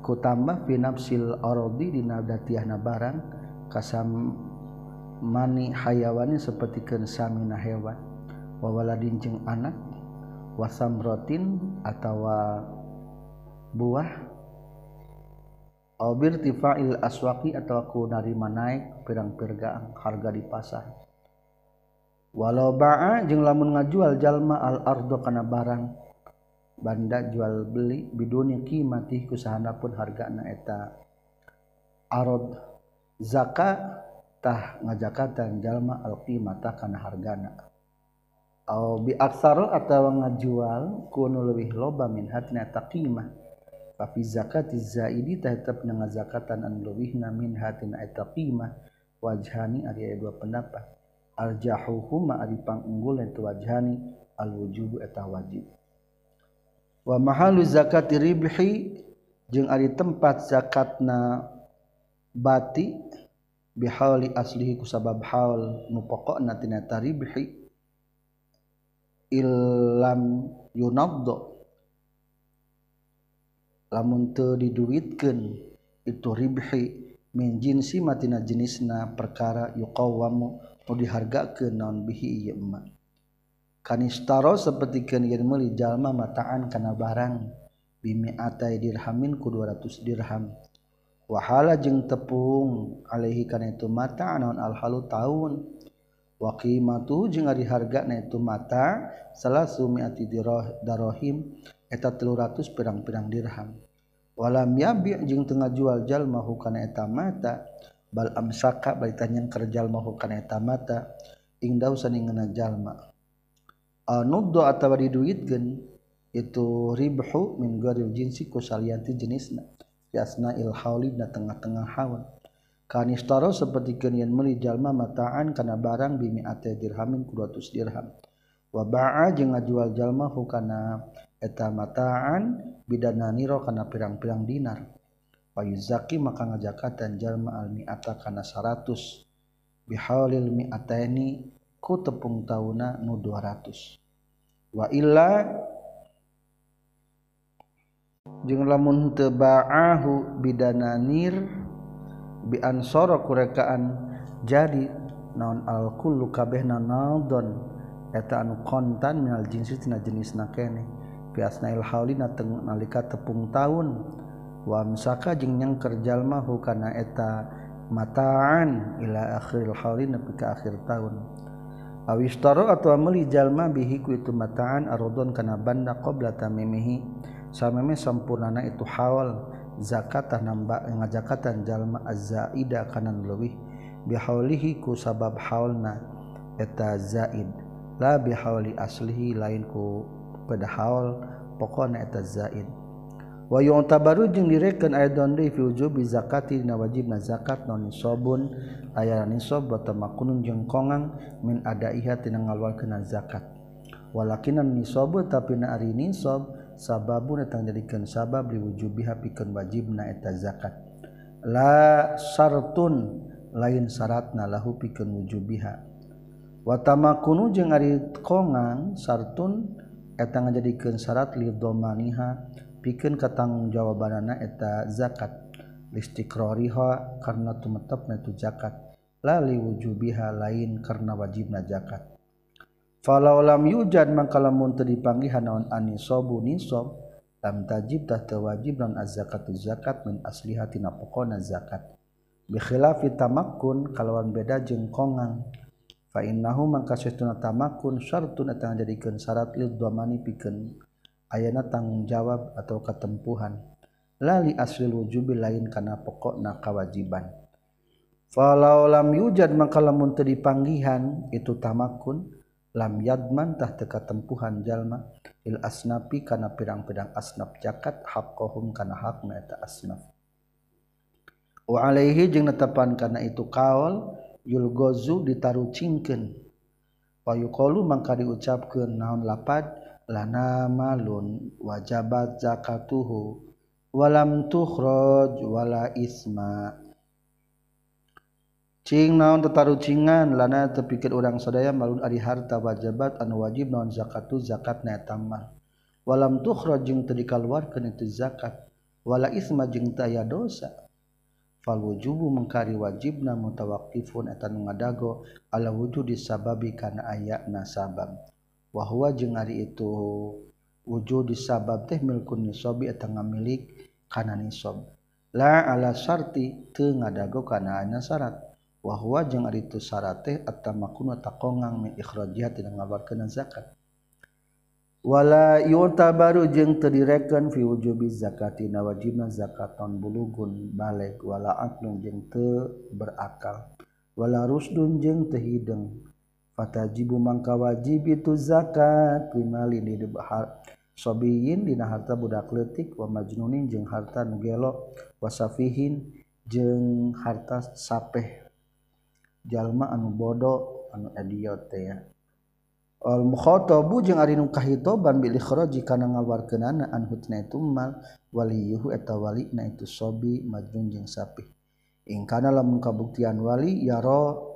Ku tambah pinafsil orodi di nadatiah na barang. Kasam mani hayawani seperti kesamina hewan. Wawala anak. Wasam rotin atau buah. Obir tifail aswaki atau aku narima naik pirang-pirgaan harga di pasar walau baa jeung lamun ngajual jalma al-ardo kana barang. Banda jual beli biduni kimati kusahana pun hargana eta. Arod zaka tah ngajakatan jalma al-qimata kana hargana au bi aksaro atawa ngajual kuno leuwih loba min hatna taqimah tapi zakat zaidi tah tetep ngazakatan an leuwihna min hatina eta qimah wajhani ari dua pendapat. aljahuhuma aripangunggul itu wajhani alwujubu eta wajib. Wa mahalu zakati ribhi jeung ari tempat zakatna bati bihauli aslihi kusabab haul nu pokokna tina taribhi illam yunaddo. Lamun teu diduitkeun itu ribhi min jinsi matina jenisna perkara yuqawwamu nu dihargakeun naon bihi ieu emak? Kanistaro sapertikeun yen meuli jalma mataan kana barang. Bimi atai dirhamin ku 200 dirham. Wahala jeung tepung alaihi kana itu mata naon alhalu taun. Waqimatu jeung ari hargana itu mata salah sumiati darohim eta 300 pirang-pirang dirham. Walam yabi jeung tengah jual jalma hukana eta mata. bal amsaka bari tanyang kerjal mahu kana eta mata ingdau saningeuna jalma anuddu atawa diduitkeun itu ribhu min garil jinsi ku salianti jenisna yasna il hauli na tengah-tengah hawan kanistaro seperti keun meuli jalma mataan kana barang bimi ate dirhamin ku 200 dirham. Wa ba'a jeung ngajual jalma hu kana eta mataan bidananiro kana pirang-pirang dinar. payuzaki maka ngajakatan jalma al mi'ata kana 100 bihaulil mi'ataini ku tepung tauna nu 200 wa illa jeung lamun teu ba'ahu bidananir bi ansara kurekaan jadi naon al kullu kabeh nanadon eta anu kontan minal jinsi tina jenis na kene. Piasna il haulina teng nalika tepung taun. wamsaka jeung yang kerjallma hukana eta mataan ila akhiril hari nepi ke akhir tahun awistaro atau ameli jalma bihi ku itu mataan arodon kana banda qabla tamimihi sameme sampurnana itu hawal zakatan namba ngajakatan jalma azzaida kanan leuwih bihaulihi ku sabab haulna eta zaid. La bihauli aslihi lain ku pada haul pokona eta zaid. wa tabaru jeung direken aya donde fi wujubi zakati dina wajibna zakat non nisabun aya nisab wa tamakunun jeung kongang min adaiha tina ngaluarkeun zakat. Walakinan nisab tapi na ari nisab sababun tang jadikeun sabab li wujubiha pikeun wajibna eta zakat. La syartun lain syaratna lahu pikeun wujubiha wa tamakunu jeung ari kongang sartun eta ngajadikeun syarat li domaniha pikeun katanggung jawabanana eta zakat. Listikroriha karena tumetep na itu zakat lali wujubiha lain karena wajib na zakat. Falau lam yujad mangkalamun teu dipanggihan naon anisobu nisab lam tajib tah teu wajib non az-zakatu zakat min asliha tina pokona zakat. Bi khilafi tamakkun kalawan beda jeung kongang. Fa innahu mangka sesuna tamakkun syartun eta jadikeun syarat lid dhamani pikeun. ayana tanggung jawab atau ketempuhan lali asli wujubi lain karena pokok na kewajiban falau lam yujad maka lamun teu dipanggihan itu tamakun lam yadman tah teu katempuhan jalma. Il asnapi kana pirang-pirang asnaf jakat haqqahum kana hak na eta asnaf. Wa alaihi jeung netepan kana itu kaol yulgozu ditarucingkeun. Payuqalu mangka diucapkeun naon lapad? lana malun wajabat zakatuhu walam tukhraj wala isma. Cing naon tetarucingan lana terpikir orang sadaya malun ari harta wajabat anu wajib naon zakatu zakat na eta mal walam tukhraj jeung teu dikaluarkeun itu zakat wala isma jeung teu aya dosa. Fal wujubu mengkari wajibna mutawaqqifun eta nu ngadago ala wujudi sababi kana aya na sabab wahwa jeung ari itu wujud disabab teh milkun nisobi eta ngamilik kana nisob. La ala syarti teu ngadago kana anya syarat. Wahwa jeung ari itu syarat teh atamakun taqongang min ikhrajiha tina ngaluarkeun zakat. Wala yutabaru jeung teu direken fi wujubi zakatina wajibna zakaton bulugun balik. Wala aqlun jeung teu berakal. Wala rusdun jeung teu hideung patajibu mangka wajib itu zakat. Mali di sobiyin dina harta budak letik wa majnunin jeung harta nu gelo wasafihin jeung harta sapeh. Jalma anu bodo anu idiot teh ya. Al mukhatabu jeung ari nu kahitoban bil ikhraji kana ngaluarkeunana an hutna itu mal waliyuhu eta walina itu sobi majnun jeung sapeh. Ing kana lamun kabuktian wali yaro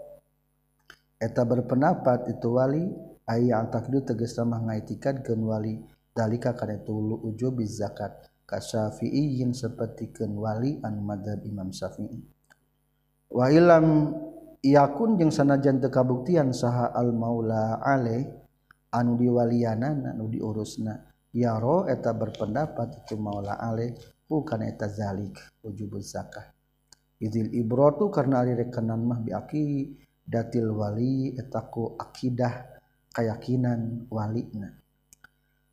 eta berpendapat itu wali ayah takdir teges ramah ngaitikan keun wali. Dalika karena tulu ujubi zakat ka syafi'iyin seperti keun wali anu madhab imam syafi'i. Wa ilam yakun jeung sanajan teu kabuktian saha al maula alaih anu diwalianana anu diurusna. Yaro eta berpendapat itu maula alaih bukan eta zalik ujubuz zakah. Idil ibrotu karena ari rekenan mah biaki datil wali etaku akidah keyakinan walina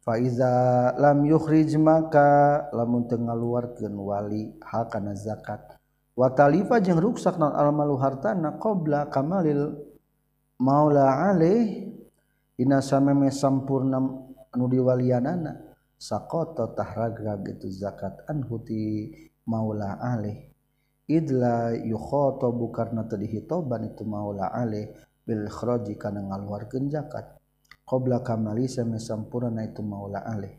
fa faiza lam yukhrij maka lamun teu ngaluarkeun wali hakana zakat. Wa talifa jeung ruksak non almalu hartana qabla kamalil maula alaih dina sameme sampurna anu diwalianana. Saqata tahragra gitu zakat anhu ti maula alaih. Idla yukhatabu karna teu dihitoban itu maula alaih bil kharaji kana ngaluarkeun zakat qabla kamali same sampurna itu maula alaih.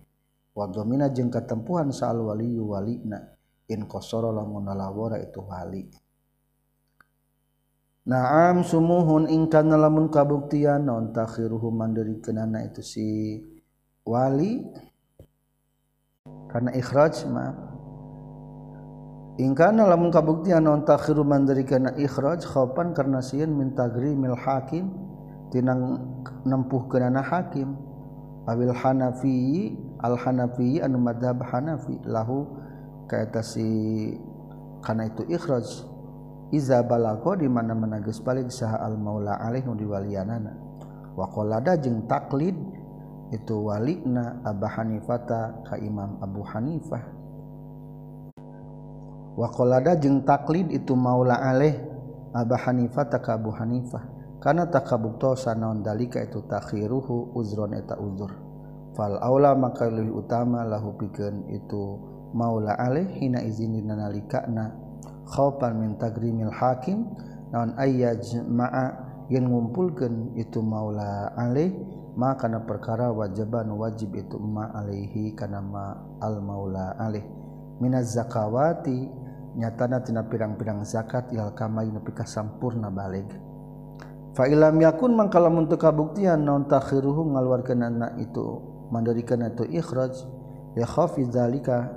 Wa domina jeung katempuhan saal waliyu walina. Kosoro lamun nalawara itu wali. Naam sumuhun ingkan lamun kabuktian non takhiruhu mandiri kenana itu si wali? Karena ikhraj ma ingkana lamun kabuktian non takhiru mandarikana ikhraj khaufan karena sieun min tagrimil hakim tinang nempuh kenana hakim. Awil hanafi al hanafi anu madhab hanafi lahu kaeta si kana itu ikhraj. Iza balago di mana mana geus balik saha al maula alaih nu diwalianana. Wa qolada jeung taklid itu walina Abu Hanifata ka Imam Abu Hanifah. waqalada jeung taklid itu maula alaih Abah Hanifah takabu Hanifah. Karena takabuktosa naon dalika itu takhiruhu uzron eta uzur. Fal aula maka lebih utama lahu pikeun itu maula alaih hina izin dina nalikana. Khaufan min tagrimil hakim naon ayyajma'a yen ngumpulkeun itu maula alaih maka kana perkara wajiban wajib itu ma alaihi kana ma al maula alaih minaz zakawati nyatana tina pirang-pirang zakat ilal kamai nepi ka sampurna balig fa ilam yakun mangka lamun teu kabuktian naon takhiruhu ngaluarkeunana itu mandarikeun itu ikhraj ya khafi zalika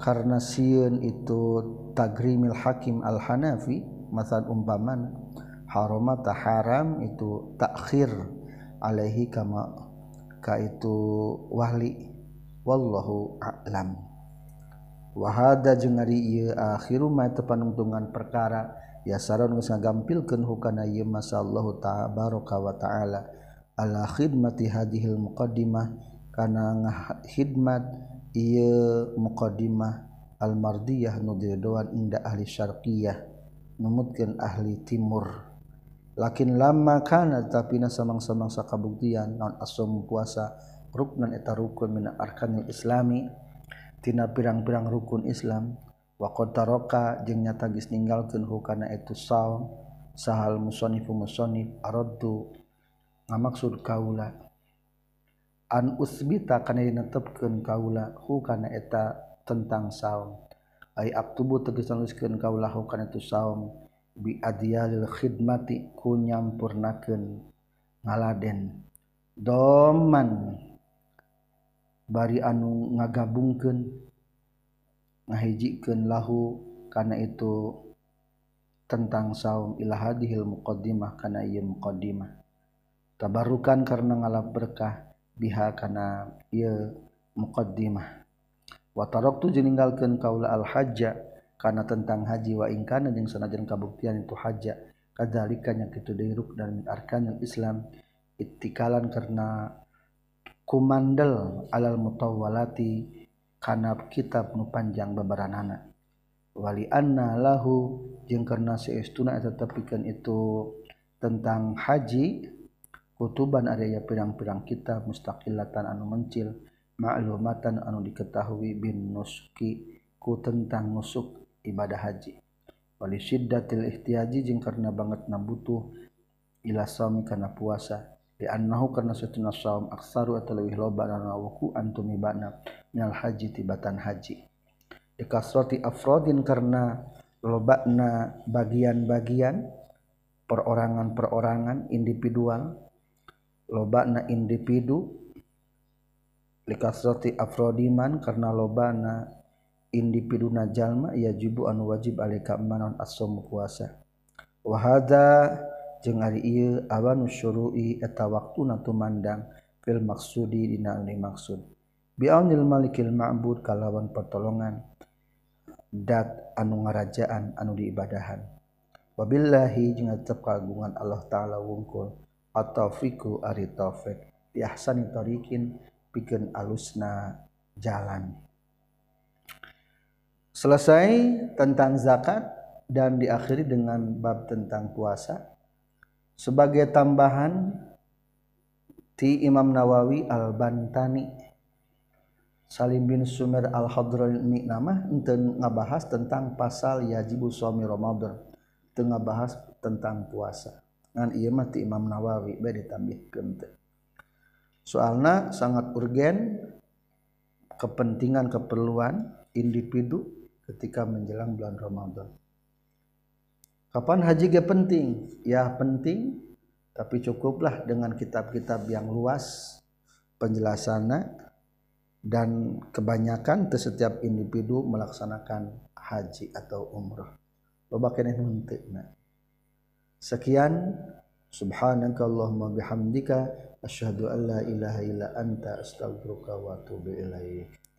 karena siun itu tagrimil hakim al hanafi masad umpaman harama haram itu takhir alaihi kama ka itu wahli wallahu a'lam wahada jeung ari ieu akhiru ma tepanungtungan perkara. Ya saron geus ngagampilkeun hukana ieu masallahu tabaraka wa taala. Ala khidmati hadhil muqaddimah. Kana ngahidmat ieu muqaddimah al mardiyah nu didoan inda ahli syarqiyah. Numutkeun ahli timur. Lakin lama kana tapi na samang-samang sakabuktian non asum puasa. Ruknan eta rukun min arkanil islami. tina pirang-pirang rukun Islam. Wa qotaroka jeung nyata geus ninggalkeun hukana itu saum. Sahal musannifu musannif aradtu ngamaksud kaula. An usbita kana netepkeun kaula hukana eta tentang saum. Ay aktubu tegas nuliskeun kaula hukana itu saum. Bi adyalil khidmati ku nyampurnakeun ngaladen. Doman. Bari anu ngagabungkeun ngahijikeun lahu karena itu tentang saum ila hadhil muqaddimah kana ieu muqaddimah. Tabarukan karena ngalap berkah biha kana ieu muqaddimah. Wa taraktu jeninggalkeun kaula al hajja kana tentang haji wa in kana jeung sanajan kabuktian itu hajja. Kadzalika nya kitu deui dan arkanul islam ittikalan karena kumandel alal mutawwalati kana kitab nu panjang bebaranana wali anna lahu jeung karena saestuna eta tepikeun itu tentang haji kutuban aya pirang-pirang kitab mustaqillatan anu mencil ma'lumatan anu diketahui bin nuski ku tentang nusuk ibadah haji. Wali syiddatil ihtiyaji jeung karena banget butuh ila sami kana puasa annahu karena satuna saum aksaru atau lebih loba karena wuku antum ibana minal haji tibatan haji. Ikasroti afrodin karena lobakna bagian-bagian perorangan-perorangan individual lobakna individu. Likasroti afrodiman karena lobana individu jalma ya jubu anu wajib alika manon asom puasa wahada awanui eta waktu natumandang film maksudi di maksud binil Malikil ma'bud kalawan pertolongan dat anu ngarajaan anu diibadahan. Wabillahi tetap kagungan Allah ta'ala wungkul atau fiku ari taufik biasanitorikin bikin alusna jalan. Selesai tentang zakat dan diakhiri dengan bab tentang puasa sebagai tambahan ti Imam Nawawi Al-Bantani Salim bin Sumer Al-Hadrami nama ente ngabahas tentang pasal yajibu suami Ramadan. Tengah bahas tentang puasa. Ngan iya mah ti Imam Nawawi bae ditambihkeun teh. Soalna sangat urgen kepentingan keperluan individu ketika menjelang bulan Ramadan Kapan haji ge penting? Ya penting, tapi cukuplah dengan kitab-kitab yang luas penjelasannya dan kebanyakan ke setiap individu melaksanakan haji atau umrah. Loba keneh munteuna. Sekian subhanaka Allahumma bihamdika asyhadu an la ilaha illa anta astaghfiruka wa atubu ilaik.